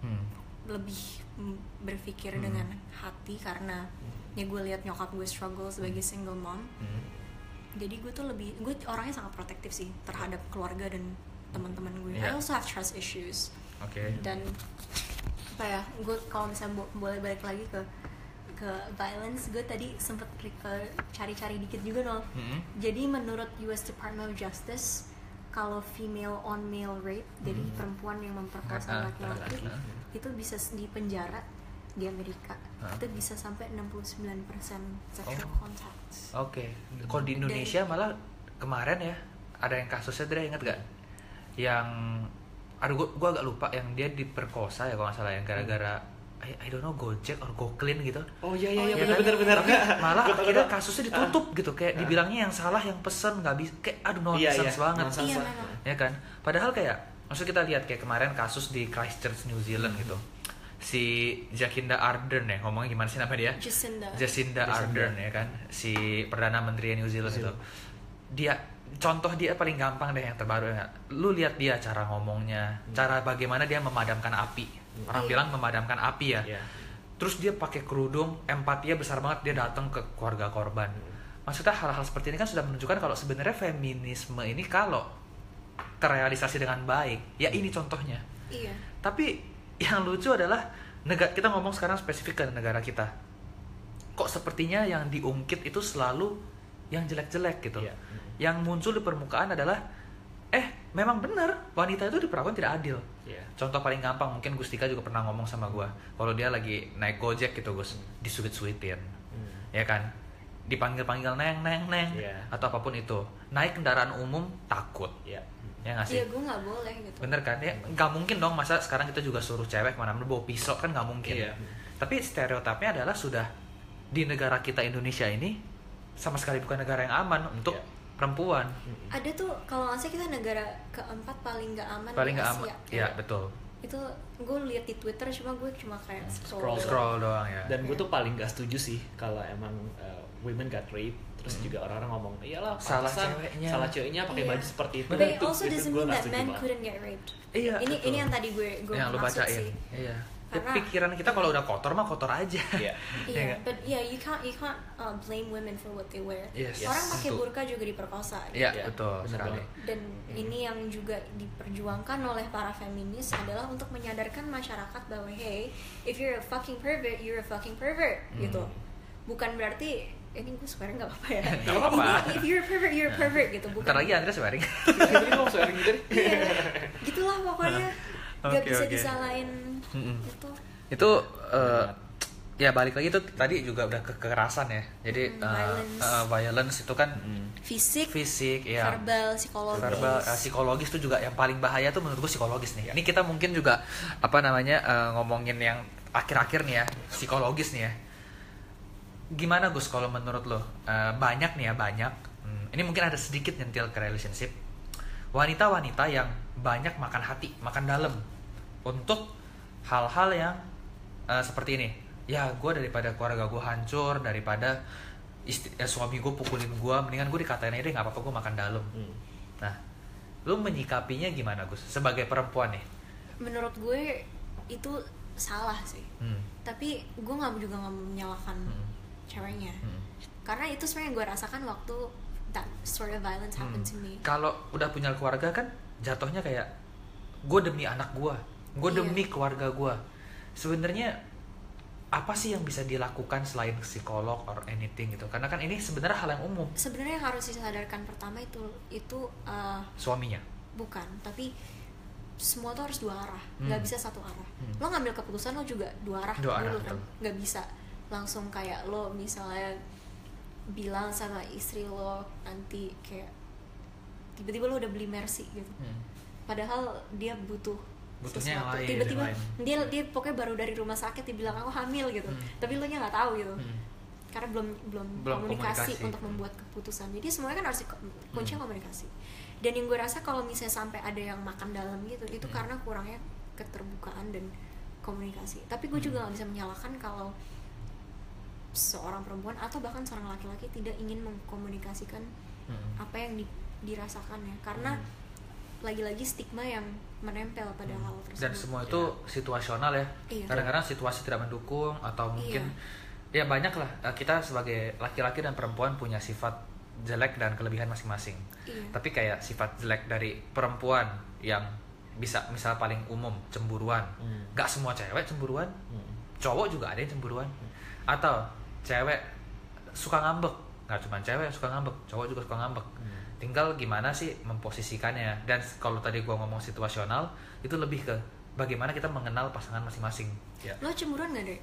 Hmm. lebih berpikir Hmm. dengan hati karena ya gue lihat nyokap gue struggle sebagai single mom. Hmm. Jadi gue tuh lebih gue orangnya sangat protektif sih terhadap keluarga dan teman-teman gue. I Iya. also have trust issues oke dan apa ya gue kalau misalnya bo- boleh balik lagi ke ke violence gue tadi sempet cari-cari dikit juga nol Hmm. jadi menurut US Department of Justice kalau female on male rape jadi Hmm. perempuan yang memperkosa ah, laki-laki ah, ah. itu bisa di penjara di Amerika Ah. itu bisa sampai 69% sexual Oh. contact Oke, kalau di Indonesia malah kemarin ya ada yang kasusnya Dre inget gak? Yang, aduh gua, gua agak lupa yang dia diperkosa ya kalau nggak salah yang gara-gara I, I don't know Gojek or GoClean gitu. Oh iya iya Oh, iya iya. benar benar benar. Tapi malah akhirnya kasusnya ditutup gitu kayak dibilangnya yang salah yang pesen nggak bisa kayak aduh Iya, nonsense iya. banget. Nonsense Iya, banget. memang. ya kan padahal kayak maksud kita lihat kayak kemarin kasus di Christchurch New Zealand gitu si Jacinda Ardern ya ngomongnya gimana sih nama dia Jacinda Jacinda Ardern ya kan si perdana menteri New Zealand itu dia contoh dia paling gampang deh yang terbaru ya. Lu lihat dia cara ngomongnya cara bagaimana dia memadamkan api. Orang Iya. bilang memadamkan api ya. Iya. terus dia pakai kerudung empatinya besar banget dia datang ke keluarga korban. Maksudnya hal-hal seperti ini kan sudah menunjukkan kalau sebenarnya feminisme ini kalau terrealisasi dengan baik ya ini contohnya. Iya. Tapi yang lucu adalah negara kita ngomong sekarang spesifik ke negara kita. Kok sepertinya yang diungkit itu selalu yang jelek-jelek gitu? Iya. Yang muncul di permukaan adalah eh memang benar wanita itu diperlakukan tidak adil Iya. Contoh paling gampang mungkin Gustika juga pernah ngomong sama gua kalau dia lagi naik gojek gitu Gus disuit-suitin Hmm. ya kan dipanggil-panggil neng neng neng Iya. atau apa pun itu naik kendaraan umum takut Iya. ya nggak sih iya gue nggak boleh gitu bener kan ya nggak mungkin dong masa sekarang kita juga suruh cewek ke mana-mana bawa pisau kan nggak mungkin Iya. tapi stereotipnya adalah sudah di negara kita Indonesia ini sama sekali bukan negara yang aman untuk Iya. Perempuan ada tuh kalau nggak salah kita negara keempat paling nggak aman paling nggak aman ya betul itu gue lihat di Twitter cuma gue cuma kayak Scroll. scroll, scroll doang ya Dan gue tuh paling gak setuju sih kalau emang uh, women got raped terus juga orang-orang ngomong iyalah Salah ceweknya." salah ceweknya pakai Iya. baju seperti itu. But it Itu- also itu doesn't mean nggak that men couldn't get raped. Iya, ini betul. ini yang tadi gue gue yang lu maksud bacain sih. iya Ya, Karena- pikiran kita kalau udah kotor mah kotor aja Iya. Iya Iya, nggak? but yeah, you can't you can't uh, blame women for what they wear. Yes. Orang Yes, pakai tentu. burka juga diperkosa. Iya Iya, betul bener sekali. banget. Dan ini yang juga diperjuangkan oleh para feminis adalah untuk menyadarkan masyarakat bahwa hey, if you're a fucking pervert, you're a fucking pervert Hmm. gitu. Bukan berarti ini gue swearing nggak apa-apa ya. Nggak apa-apa. If you're a pervert, you're a pervert gitu. Bukan. Bentar lagi Andrea swearing. Jadi mau swearing gitu deh. Iya, gitulah pokoknya. Gak Oke, bisa oke. disalahin Mm-mm. itu. itu eh, ya balik lagi itu tadi juga udah ke kekerasan ya. Jadi Hmm, eh, violence. eh, violence itu kan Fisik, fisik ya. verbal, psikologis. verbal eh, psikologis itu juga yang paling bahaya tuh menurut gue psikologis nih. Ini kita mungkin juga apa namanya eh, ngomongin yang akhir-akhir nih ya psikologis nih ya. Gimana Gus kalau menurut lo Eh, banyak nih ya banyak. Hmm, ini mungkin ada sedikit nyentil ke relationship. Wanita-wanita yang banyak makan hati, makan dalam untuk hal-hal yang eh, seperti ini. Ya gue daripada keluarga gue hancur daripada istri, eh, suami gue pukulin gue, mendingan gue dikatain aja deh nggak apa-apa gue makan dalam. Hmm. Nah, lu menyikapinya gimana Gus? Sebagai perempuan nih. Menurut gue itu salah sih. Hmm. Tapi gue nggak juga nggak menyalahkan Hmm. ceweknya. Hmm. Karena itu sebenarnya gue rasakan waktu that sort of violence happened to me. Kalau udah punya keluarga kan jatuhnya kayak gue demi anak gue, gue Iya. demi keluarga gue. Sebenarnya apa sih yang bisa dilakukan selain psikolog or anything gitu? Karena kan ini sebenarnya hal yang umum Sebenarnya yang harus disadarkan pertama itu itu uh, suaminya. bukan, tapi semua tuh harus dua arah, Hmm. nggak bisa satu arah. Hmm. Lo ngambil keputusan lo juga dua arah Dua arah, dulu kan, betul. nggak bisa langsung kayak lo misalnya bilang sama istri lo nanti kayak tiba-tiba lo udah beli mercy gitu. Hmm. padahal dia butuh Butuhnya yang lain, tiba-tiba dia dia pokoknya baru dari rumah sakit dibilang aku hamil gitu. Hmm. tapi lo nya nggak tahu gitu. Hmm. karena belum belum, Belum komunikasi, komunikasi. untuk membuat keputusan jadi semuanya kan harus di- kuncinya komunikasi. Dan yang gue rasa kalau misalnya sampai ada yang makan dalam gitu itu karena kurangnya keterbukaan dan komunikasi. Tapi gue juga nggak bisa menyalahkan kalau seorang perempuan atau bahkan seorang laki-laki tidak ingin mengkomunikasikan Hmm. apa yang di- dirasakannya. Karena lagi-lagi stigma yang menempel pada hal tersebut. Dan semua itu situasional ya. Iya. kadang-kadang situasi tidak mendukung atau mungkin ya banyak lah eh, kita sebagai laki-laki dan perempuan punya sifat jelek dan kelebihan masing-masing. Iya. tapi kayak sifat jelek dari perempuan yang bisa misal paling umum cemburuan. Hmm. nggak semua cewek cemburuan. Hmm. cowok juga ada yang cemburuan. Atau cewek suka ngambek nggak cuma cewek yang suka ngambek cowok juga suka ngambek. Tinggal gimana sih memposisikannya. Dan kalau tadi gua ngomong situasional itu lebih ke bagaimana kita mengenal pasangan masing-masing. Ya. Lo cemburuan gak deh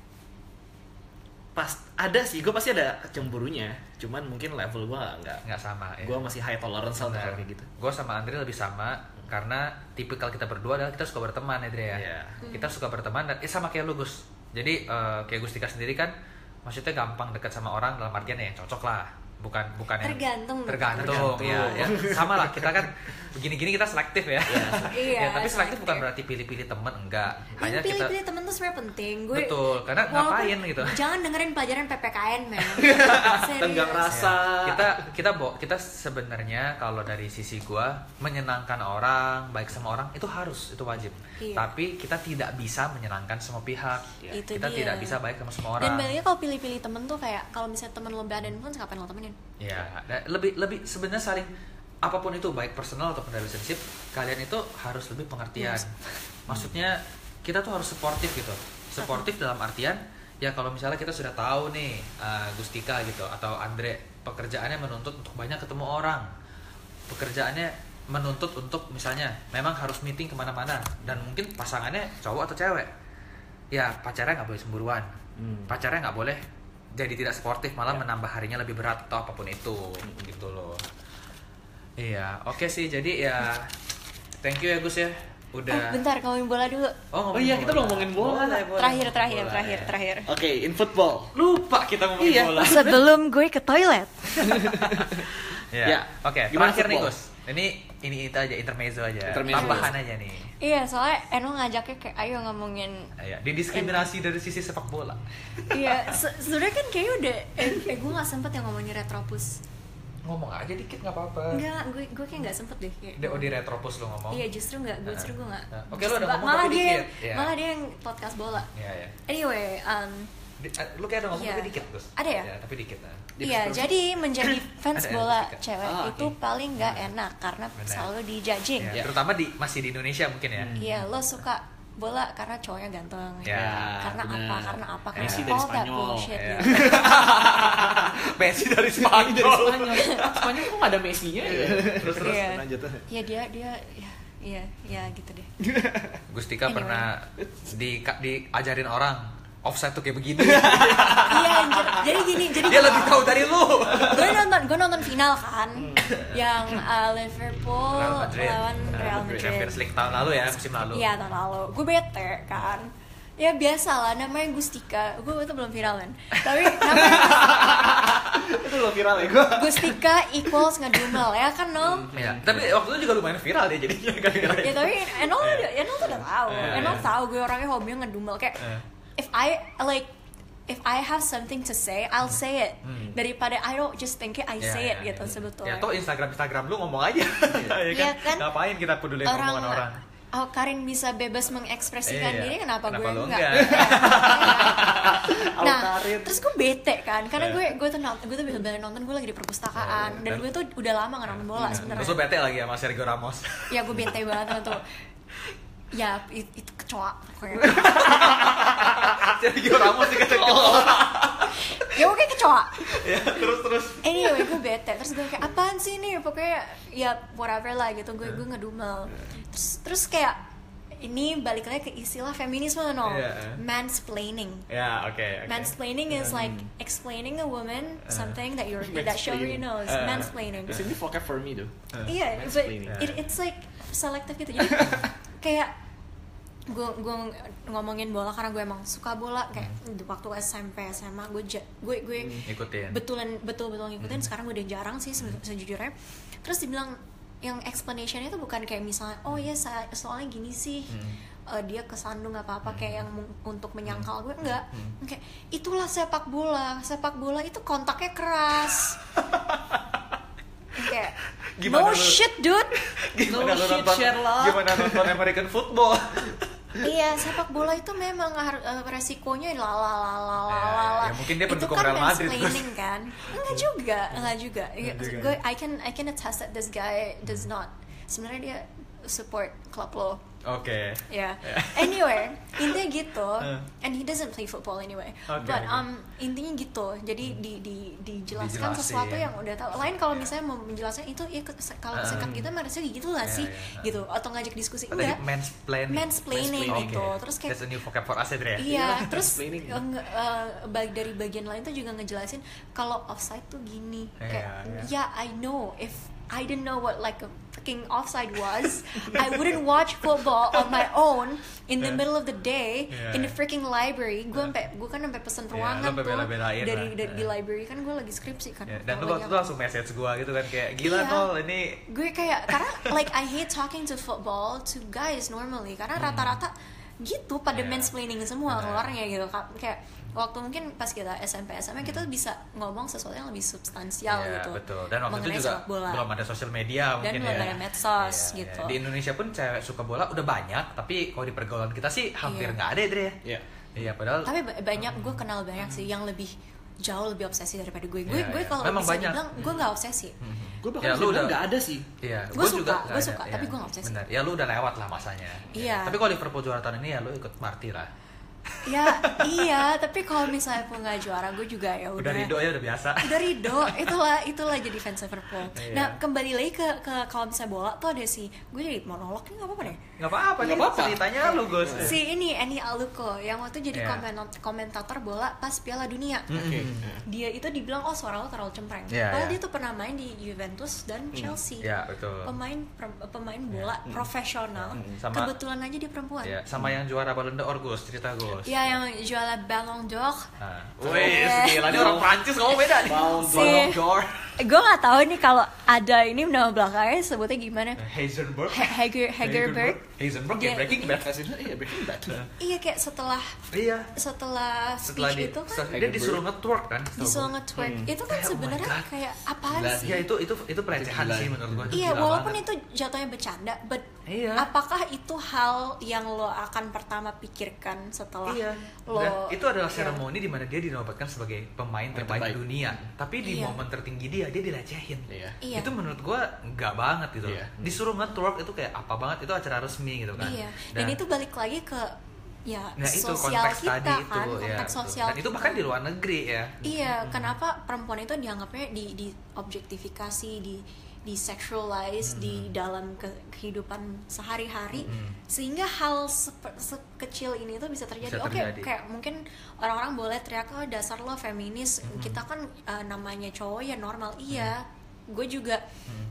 pas ada sih gue pasti ada cemburunya. Cuman mungkin level gue nggak nggak sama ya. gue masih high tolerance lah hal kayak gitu. Gue sama Andre lebih sama karena tipikal kita berdua adalah kita suka berteman Andre ya. Iya. kita suka berteman dan eh, sama kayak lu Gus. Jadi eh, kayak Gustika sendiri kan maksudnya gampang dekat sama orang dalam artian ya cocok lah bukan bukan yang Tergantung. tergantung ya, ya sama lah kita kan begini-gini kita selektif ya Iya, Ya, tapi selektif bukan selektif. berarti pilih-pilih temen enggak yang hanya kita pilih-pilih temen tuh sebenarnya penting gue Betul, karena ngapain gitu. jangan dengerin pelajaran PPKN men. Tenggang rasa. Ya, kita kita bo kita sebenarnya kalau dari sisi gua menyenangkan orang baik sama orang itu harus itu wajib Iya. tapi kita tidak bisa menyenangkan semua pihak Itu kita dia. tidak bisa baik sama semua dan orang baliknya kalau pilih-pilih temen tuh kayak kalau misalnya temen lo bad influence ngapain lo temenin ya dan lebih lebih sebenarnya saling apa pun itu baik personal ataupun relationship kalian itu harus lebih pengertian. Yes. maksudnya kita tuh harus suportif gitu. Suportif dalam artian ya kalau misalnya kita sudah tahu nih uh, Gustika gitu atau Andre pekerjaannya menuntut untuk banyak ketemu orang. Pekerjaannya menuntut untuk misalnya memang harus meeting ke mana-mana dan mungkin pasangannya cowok atau cewek. Ya pacarnya nggak boleh cemburuan Hmm. pacarnya nggak boleh jadi tidak sportif malah menambah harinya lebih berat atau apa pun itu gitu loh iya oke sih jadi ya thank you ya Gus ya udah oh bentar ngomongin bola dulu Oh iya, kita belum ngomongin bola. Boleh, boleh. terakhir terakhir Bola, terakhir ya. terakhir oke in football lupa kita ngomongin iya bola sebelum gue ke toilet Ya. Ya. Oke, Gimana terakhir nih football? Gus. Ini ini itu aja intermezzo aja. Intermezzo. Tambahan aja nih. iya soalnya Eno ngajaknya kayak ayo ngomongin Ya, didiskriminasi dari sisi sepak bola. iya se- sebenarnya kan kayaknya udah eh, eh gue nggak sempet yang ngomongin retropus Ngomong aja dikit nggak apa-apa. Enggak, gue gue kayak nggak sempet deh kayak. Oh, di retropus lo ngomong. Iya justru nggak, gue justru gue nggak. Oke, lo udah ngomong malah tapi dia, dikit. yang, Iya. malah dia yang podcast bola. Iya, ya. Anyway, um, Di, eh, lu kayak udah ngomong Iya. tapi dikit, Gus. Ada ya? tapi dikit. Nah. iya Terus- jadi menjadi fans Ada, bola ada. cewek Ah, itu oke. paling nggak enak karena Benar. selalu dijudging. Ya, terutama di masih di Indonesia mungkin ya. Iya, lo suka bola karena cowoknya ganteng. Ya, karena benar. apa? Karena apa? Karena Messi dari Spanyol. bullshit. Iya. gitu. Messi dari dari Spanyol. Spanyol Spanyol kok nggak ada Messi-nya ya terus terus Iya. lanjut Iya dia dia ya iya iya gitu deh. Gustika Anyway. pernah di diajarin orang offside tuh kayak begini. iya anjir. Jadi gini, jadi Dia lebih tahu dari lu. gue nonton gue nonton final kan yang uh, Liverpool Real Madrid. lawan Real Madrid. Champions League tahun lalu ya, musim lalu. Iya tahun lalu. Gue bete kan. Ya biasa lah namanya Gustika. Gue itu belum viral kan. Tapi namanya itu lo viral ya gue Gustika equals ngedumel ya kan no? Iya, tapi waktu itu juga lumayan viral dia jadinya gara-gara Ya tapi Enol udah Enol tuh udah tahu. Iya, Enol iya. tahu gue orangnya hobinya ngedumel kayak Iya. If I like if I have something to say, I'll say it. Hmm. Daripada I don't just think it, I Iya, say it iya, gitu iya. sebetulnya. Ya toh Instagram Instagram lu ngomong aja. ya Iya kan? Ngapain kita peduli orang, omongan orang? Oh, Karin bisa bebas mengekspresikan Iya. diri, kenapa, Kenapa gue enggak? enggak? Nah, Karin. terus gue bete kan, karena Iya. gue gue tuh nonton, gue tuh bener-bener nonton gue lagi di perpustakaan, Iya, dan dan- gue tuh udah lama nggak nonton bola Terus sebenarnya. lu bete lagi sama Sergio Ramos. Ya gue bete banget tuh. Ya it- itu kecoa pokoknya. Sergio Ramos dikata ya oke kecoa. ya, terus terus. Anyway, gue bete. Terus gue kayak apaan sih nih? Pokoknya ya whatever lah gitu. Gue gue ngedumel. Terus terus kayak ini balik lagi ke istilah feminisme no, Iya. mansplaining. Ya, oke, oke. Mansplaining is like explaining a woman something that you're that she already knows. Uh. Mansplaining. Terus ini vocab for me tuh Iya, but Mansplaining. it, it's like selective gitu. Jadi kayak gue gue ngomongin bola karena gue emang suka bola kayak di waktu SMP SMA gue gue gue Ikutin. betulan betul betul ngikutin sekarang gue udah jarang sih se- sejujurnya. Terus dibilang yang explanationnya itu bukan kayak misalnya oh ya soalnya gini sih eh, dia kesandung apa apa kayak yang untuk menyangkal gue enggak. Kayak itulah sepak bola sepak bola itu kontaknya keras kayak Gimana no lu- shit dude Gimana No lu shit, nonton Sherlock. Gimana nonton American football? Iya, sepak bola itu memang eh, resikonya la la la la la Ya, ya, mungkin dia itu pendukung kan Real Madrid, mansplaining kan? Enggak juga, enggak juga. Ya, juga. Gue I can I can attest that this guy does not. Sebenarnya dia support klub lo. Oke. Ya. Ya. Anyway, intinya gitu. Uh. And he doesn't play football anyway. Oke, But um intinya gitu. Jadi di di dijelaskan Dijelasin. sesuatu yang udah tahu. Lain kalau misalnya mau menjelaskan itu ya kalau Uh. sekat kita harusnya gitu lah Ya, sih. ya. Gitu atau ngajak diskusi Oh, enggak. mansplaining. Mansplaining Oke. gitu. Terus kayak That's a new vocab for us ya? Iya, terus mansplaining. nge- eh, baik dari bagian lain tuh juga ngejelasin kalau offside tuh gini. Kayak Iya, iya. yeah, I know if I didn't know what like a freaking offside was, I wouldn't watch football on my own in the Yeah. middle of the day Yeah. in the freaking library. Gue sampai gue kan sampai pesen Yeah, ruangan sampai tuh bela-belain dari, dari di Yeah. library kan gue lagi skripsi kan. Ya, dan lu Kalau waktu itu langsung message gua gitu kan kayak gila Iya. Nol ini gue kayak karena like I hate talking to football to guys normally karena rata-rata gitu pada Hmm. Iya. mansplaining semua Benar. keluarnya gitu Ka- kayak waktu mungkin pas kita SMP SMA kita bisa ngomong sesuatu yang lebih substansial Iya, gitu betul. Dan waktu mengenai itu juga sepak bola. belum ada sosial media Dan mungkin belum ya. ada medsos, Iya, gitu. iya. Di Indonesia pun cewek suka bola udah banyak, tapi kalau di pergaulan kita sih hampir Iya. nggak ada, Dre. Iya. Iya, padahal tapi ba- banyak gue kenal banyak sih yang lebih jauh lebih obsesi daripada gue gue Iya, gue iya. kalau bisa banyak. dibilang gue nggak obsesi Gue Ya, bahkan lu bisa bilang udah- nggak ada sih. Iya, Gua gua suka, nggak suka, ada, tapi iya. gua nggak obsesi. Benar, ya lu udah lewat lah masanya. Iya. Tapi kalau Liverpool juara tahun ini ya lu ikut Marty lah. Ya iya tapi kalau misalnya pun nggak juara gue juga ya Udah udah ridho ya udah biasa. udah ridho itulah itulah jadi fans Liverpool Iya. nah kembali lagi ke ke kalau misalnya bola tuh ada si gue jadi monolog nggak apa-apa deh Nggak apa-apa, nih apa-apa. ceritanya lu, Gus. si ini Eni Aluko yang waktu jadi Iya. komen- komentator bola pas Piala Dunia Oke. dia itu dibilang oh suara lo terlalu cempreng Iya, padahal iya. dia tuh pernah main di Juventus dan Chelsea Iya, betul. pemain pemain bola profesional Hmm, sama- kebetulan aja dia perempuan Iya, sama yang juara Ballon d'Or, Gus, cerita Gus. Iya yang juara Ballon d'Or Nah, Iya. wih, gila ini orang Prancis ngomong beda nih. Ballon Si- Ballon d'Or. gue nggak tahu nih kalau ada ini nama belakangnya sebutnya gimana Heisenberg. He- Hager Hagerberg Heisenberg Dia- ya Breaking Bad. Hasilnya iya Breaking Bad. iya kayak setelah Iya. setelah Setelah speech di, itu kan setelah dia disuruh nge-twerk kan. disuruh nge-twerk itu kan Kayak, oh sebenarnya God. kayak apaan Gila sih Ya itu itu itu pelecehan sih menurut gua. Iya, walaupun banget. itu jatuhnya bercanda, but Iya. apakah itu hal yang lo akan pertama pikirkan setelah Iya. lo Dan itu adalah Iya. seremoni di mana dia dinobatkan sebagai pemain terbaik terbaik. dunia. Tapi di Iya. momen tertinggi dia dia dilecehin. Iya. Iya. Itu menurut gua nggak banget gitu. Iya. Disuruh nge-twerk itu kayak apa banget itu acara resmi gitu kan. Iya. Dan, itu balik lagi ke ya nah itu sosial konteks kita tadi kan, itu ya. konteks betul. sosial. Dan itu bahkan di luar negeri ya. Iya, kenapa perempuan itu dianggapnya di di objektifikasi, di di sexualize Hmm. di dalam ke- kehidupan sehari-hari Mm. sehingga hal sepe- sekecil ini tuh bisa terjadi. Bisa Oke, terjadi. kayak mungkin orang-orang boleh teriak oh dasar lo feminis. Hmm. Kita kan uh, namanya cowok ya normal. Iya. Gue juga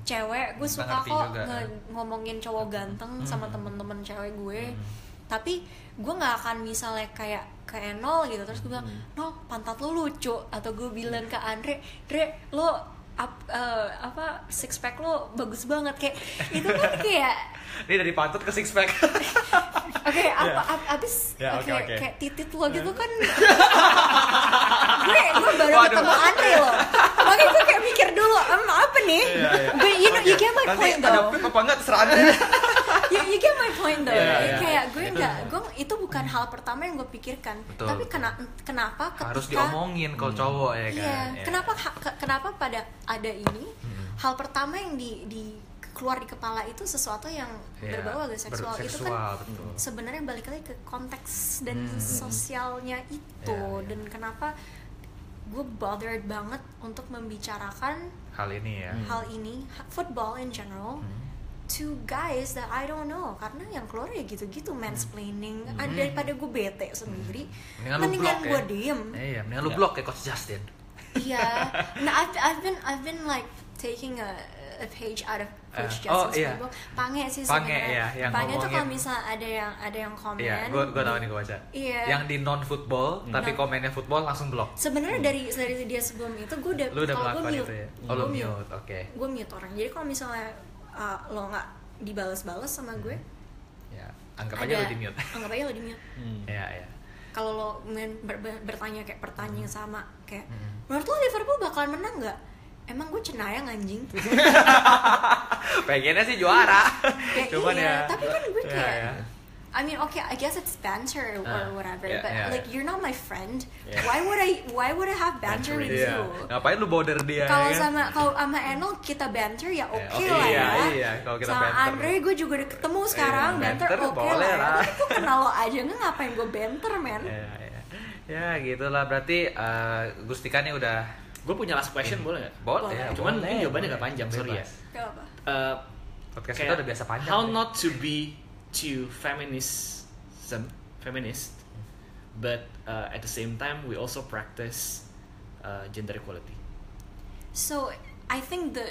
cewek, gue suka Hmm. kok juga, nge- eh. ngomongin cowok ganteng sama Hmm. temen-temen cewek gue. Tapi gue nggak akan misalnya kayak kayak nol gitu terus gue bilang Hmm. no pantat lo lucu atau gue bilang ke Andre Dre lo up, eh, apa six pack lo bagus banget kayak itu kan kayak Ini dari pantat ke six pack. oke apa ab- abis Ya, oke, kayak oke. kayak titit lo gitu kan gue gue baru Waduh. ketemu Andre lo makanya gue kayak mikir dulu em apa nih Iya, iya. But you know you get my Nanti point ada though pip apa enggak terserah Anda. you, you get my point though Iya, iya. kayak gue Itu- nggak gue itu bukan hal pertama yang gue pikirkan Betul, tapi kena, kenapa ketika Harus diomongin kalau cowok ya kan. Iya, Iya. kenapa ha- ke- kenapa pada ada ini hal pertama yang di di keluar di kepala itu sesuatu yang Iya, berbau agak seksual, itu berseksual, kan sebenarnya balik lagi ke konteks dan Hmm. sosialnya itu Iya, iya. dan kenapa gue bothered banget untuk membicarakan Hal ini ya. hal ini football in general Hmm. To guys that I don't know karena yang keluar ya gitu-gitu mansplaining Hmm. Ah, daripada gue bete sendiri Mendingan lu mendingan blok gue ya. diem Iya, mendingan lu Iya. blok kayak coach Justin. Iya. Nah, I've, I've been I've been like taking a a page out of Coach Eh, oh, Justin's iya. Facebook. Pange sih Pange, sebenarnya. iya, yang Pange tuh ngomongin- kalau misalnya ada yang ada yang komen. Iya, gue gue tahu nih gue baca. Iya. Yang di non football tapi Nah. komennya football langsung blok. Sebenarnya dari dari dia sebelum itu gue udah Lu udah kalau gue melakukan mute, itu ya? Oh, lu Gue mute, oke. Gue mute orang. Jadi kalau misalnya uh, lo nggak dibales-bales sama gue, Ya, anggap ada, aja lu di mute. Anggap aja lo di mute. Hmm. Iya, iya. Kalau lo main ber- ber- bertanya kayak pertanyaan yang sama kayak Hmm. menurut lo Liverpool bakalan menang nggak? Emang gue cenayang anjing. Pengennya sih juara. Ya Cuman iya, ya. tapi kan gue Iya, kayak iya. I mean, okay, I guess it's banter or Ah, whatever, yeah, but yeah, like yeah. you're not my friend. Yeah. Why would I? Why would I have banter with Iya. you? Ngapain lu border dia? Kalau ya kan? sama kalau sama Enol kita banter ya oke oke, lah iya, ya. iya, kalau kita sama banter. Andre gue juga udah ketemu sekarang Iya, banter, banter oke boleh lah. ya. lah. Tapi gue kenal lo aja nggak ngapain gue banter men? Ya, ya. Ya, gitulah berarti eh, Gustika nih udah Gue punya last question boleh nggak? boleh. Boleh. ya, Cuman boleh, ini jawabannya nggak panjang, sorry ya. Gak apa. Eh, Podcast kayak kita udah biasa panjang. How not to be too feminism, feminist, but uh, at the same time we also practice uh, gender equality. So I think the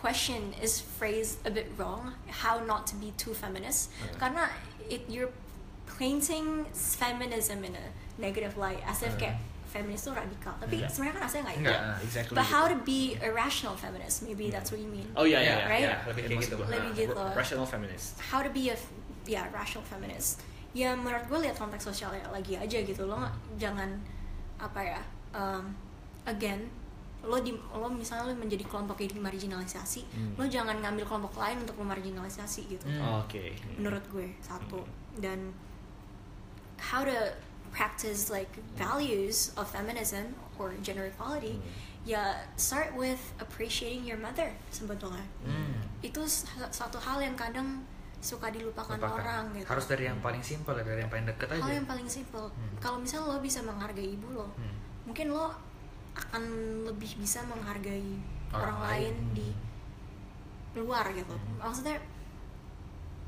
question is phrased a bit wrong. How not to be too feminist? Karena it you're painting feminism in a negative light, as if kayak feminis itu radikal. Tapi Enggak. sebenarnya kan aslinya nggak itu. Yeah, exactly. But gitu. how to be a rational feminist? Maybe that's what you mean. Oh yeah yeah, Yeah, iya, right? iya. Lebih Iya, kayak gitu. Lebih gitu. Rational feminist. How to be a yeah rational feminist? Ya menurut gue lihat konteks sosialnya lagi aja gitu. Lo nggak jangan apa ya? um, again lo di lo misalnya lo menjadi kelompok yang dimarginalisasi Hmm. lo jangan ngambil kelompok lain untuk memarginalisasi gitu Hmm. Oke. menurut gue satu dan how to practice like values of feminism or gender equality ya start with appreciating your mother sebetulnya Hmm. itu satu hal yang kadang suka dilupakan Lupakan. orang gitu Harus dari yang paling simpel ya, dari yang paling deket aja. hal yang paling simple Hmm. kalau misalnya lo bisa menghargai ibu lo Hmm. mungkin lo akan lebih bisa menghargai Orang orang, lain. di luar gitu Hmm. maksudnya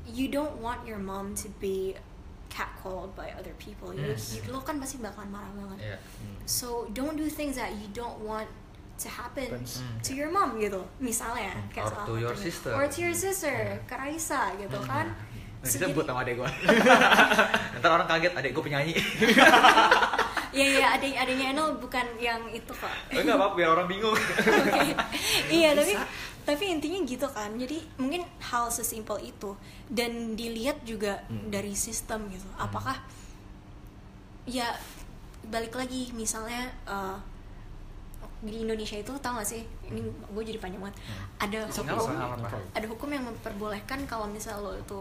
you don't want your mom to be catcalled by other people You- Yes. you- lo kan pasti bakalan marah banget Iya. so don't do things that you don't want to happen. Hmm. to your mom gitu misalnya kayak Or salah to your sister. or to your sister ke Raisa gitu kan Nah, jadi- sama adek gue Ntar orang kaget adek gue penyanyi Iya iya adanya adanya Enol bukan yang itu kok. Enggak apa-apa biar orang bingung Oke. iya tapi tapi intinya gitu kan. Jadi mungkin hal sesimpel itu dan dilihat juga Hmm. dari sistem gitu. Apakah ya balik lagi misalnya eh, di Indonesia itu tau gak sih ini gue jadi panjang banget ada hukum ada hukum yang memperbolehkan kalau misalnya lo itu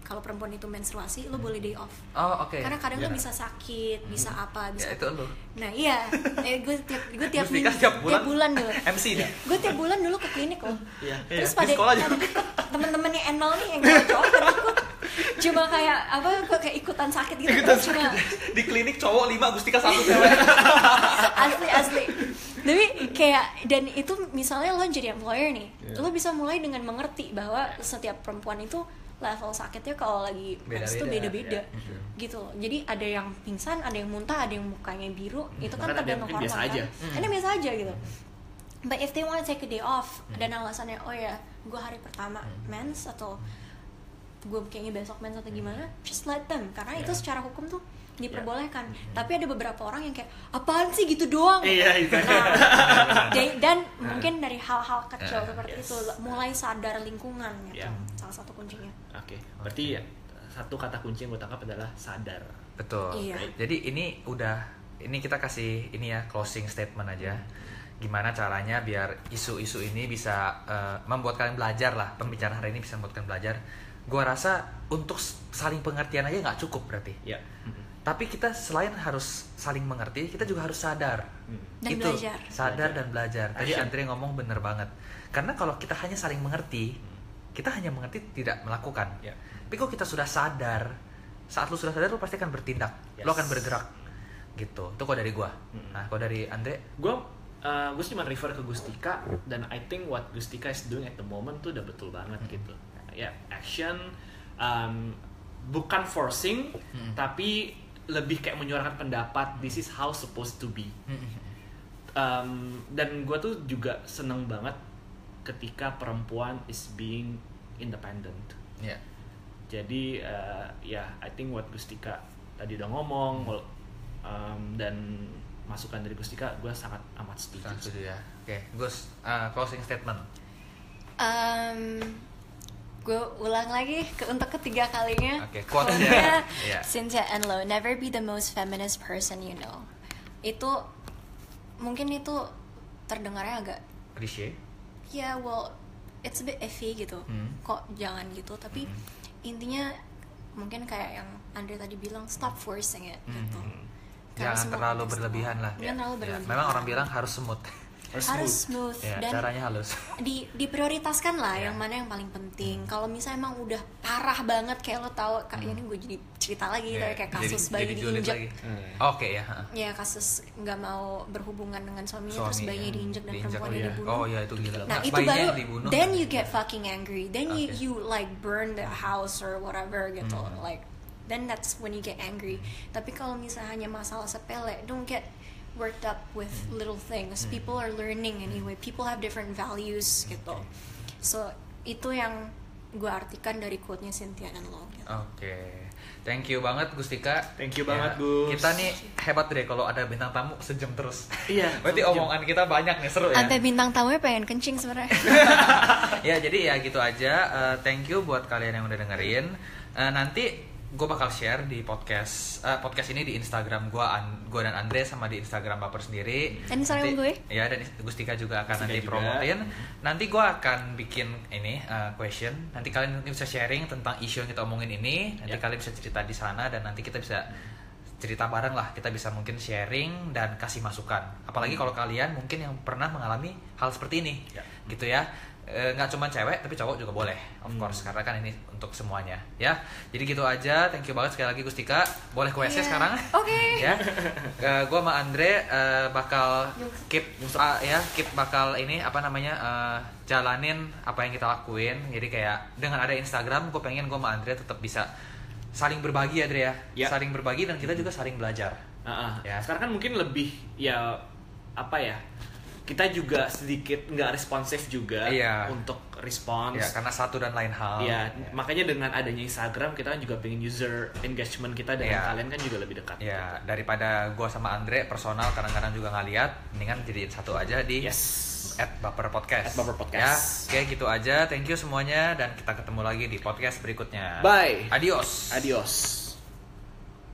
kalau perempuan itu menstruasi lo boleh day off Oh oke karena kadang Ya. tuh bisa sakit bisa apa bisa Ya itu lu Nah iya, eh, gue tiap gue tiap Terus minggu- tiap bulan? bulan dulu. MC nih Gue tiap bulan dulu ke klinik loh. Iya. Terus Iya, pada di sekolah juga. pada temen-temennya Enol nih yang cowok cowok pada ikut. Cuma kayak apa kayak ikutan sakit gitu. Ikutan Terus cuma sakit. Di klinik cowok 5 Gustika 1 cewek asli asli. Tapi kayak dan itu misalnya lo jadi employer nih, Iya. lo bisa mulai dengan mengerti bahwa setiap perempuan itu level sakitnya kalau lagi mens tuh Beda-beda, beda-beda ya. gitu loh. Jadi ada yang pingsan, ada yang muntah, ada yang mukanya biru. Itu kan tergantung biasa hormon aja. kan. Ada yang biasa aja gitu. But if they want to take a day off dan alasannya oh ya gue hari pertama mens atau gue kayaknya besok mens atau gimana, just let them karena itu secara hukum tuh diperbolehkan. Tapi ada beberapa orang yang kayak apaan sih gitu doang. Iya, itu. Nah, jadi- dan mungkin dari hal-hal kecil Eh, seperti yes. itu mulai sadar lingkungan gitu. Yeah. Salah satu kuncinya. Oke. Berarti ya, satu kata kunci yang gue tangkap adalah sadar. Betul. Iya. Jadi ini udah ini kita kasih ini ya closing statement aja. Gimana caranya biar isu-isu ini bisa eh, membuat kalian belajar lah. Pembicaraan hari ini bisa membuat kalian belajar. Gua rasa untuk saling pengertian aja nggak cukup berarti. Ya. Tapi kita selain harus saling mengerti, kita juga harus sadar. Hmm. Dan itu belajar. sadar dan belajar. Tadi Action. Andre ngomong bener banget. Karena kalau kita hanya saling mengerti, kita hanya mengerti tidak melakukan. Ya. Tapi kalau kita sudah sadar, saat lu sudah sadar lu pasti akan bertindak, lu Yes. akan bergerak, gitu. Itu kalau dari gua. Mm. Nah, kalau dari Andre, gue uh, gue cuma refer ke Gustika dan I think what Gustika is doing at the moment tuh udah betul banget gitu ya action um, bukan forcing Hmm. tapi lebih kayak menyuarakan pendapat this is how supposed to be um, dan gue tuh juga seneng banget ketika perempuan is being independent. Ya. Jadi eh, ya I think what Gustika tadi udah ngomong Hmm. um, dan masukan dari Gustika gue sangat amat setuju. Sangat setuju ya. Oke, Gus, uh, closing statement. Um, gue ulang lagi ke untuk ketiga kalinya. Oke, quote-nya. Quote-nya Iya. Cynthia Enloe, never be the most feminist person you know. Itu mungkin itu terdengarnya agak Klise. ya well it's a bit iffy gitu. Hmm. Kok jangan gitu, tapi intinya mungkin kayak yang Andre tadi bilang stop forcing it gitu. Karena Jangan terlalu berlebihan semua. lah. Jangan terlalu Ya, berlebihan. Memang orang bilang harus semut. Harus smooth, Ya, dan caranya halus. di diprioritaskan lah Ya. yang mana yang paling penting. Kalau misalnya emang udah parah banget kayak lo tahu kayak ini gue jadi cerita lagi Ya, tapi kayak jadi- kasus bayi jadi julid diinjek. Hmm. Oke ya. ha. Ya kasus nggak mau berhubungan dengan suaminya terus Suami, bayinya ya. diinjek dan Diinjek, perempuannya oh iya. dibunuh. Oh iya itu gila. Nah itu baru dibunuh. then you get fucking angry. Then you Oke. you like burn the house or whatever gitu. Hmm. Like then that's when you get angry. Tapi kalau misalnya hanya masalah sepele, don't get worked up with Hmm. little things. People are learning anyway. People have different values gitu. So itu yang gue artikan dari quote-nya Cynthia Enloe. Gitu. Oke. Thank you banget Gustika. Thank you Ya, banget, Gus. Kita nih hebat deh kalau ada bintang tamu sejam terus. Iya, Berarti sejam. omongan kita banyak nih seru ya. Sampai bintang tamunya pengen kencing sebenarnya. ya jadi ya gitu aja. Eh, thank you buat kalian yang udah dengerin. Eh, nanti gue bakal share di podcast eh, podcast ini di Instagram gue gue dan Andre sama di Instagram Baper sendiri. Dan Instagram Nanti- gue? Ya dan Gustika juga akan Gustika nanti juga. promotin. Nanti gue akan bikin ini eh, question. Nanti kalian nanti bisa sharing tentang isu yang kita omongin ini. Nanti Ya. kalian bisa cerita di sana dan nanti kita bisa cerita bareng lah kita bisa mungkin sharing dan kasih masukan apalagi kalau kalian mungkin yang pernah mengalami hal seperti ini Ya. gitu ya E, nggak cuma cewek tapi cowok juga boleh of Hmm. course karena kan ini untuk semuanya ya jadi gitu aja thank you banget sekali lagi Gustika boleh ke WC Iya. sekarang Oke. ya gue sama Andre eh, bakal keep ah, ya keep bakal ini apa namanya eh, jalanin apa yang kita lakuin jadi kayak dengan ada Instagram gue pengen gue sama Andre tetap bisa saling berbagi ya Andre ya Ya. saling berbagi dan kita juga saling belajar Ah, ah. Ya. Sekarang kan mungkin lebih ya apa ya? Kita juga sedikit nggak responsif juga Iya. untuk respons. ya karena satu dan lain hal Ya, makanya dengan adanya Instagram kita kan juga pengen user engagement kita dengan Iya. kalian kan juga lebih dekat. ya daripada gue sama Andre personal kadang-kadang juga nggak lihat mendingan jadiin satu aja di Yes. at Baper Podcast. At Baper Podcast. Ya, oke gitu aja. Thank you semuanya dan kita ketemu lagi di podcast berikutnya. Bye. Adios. Adios.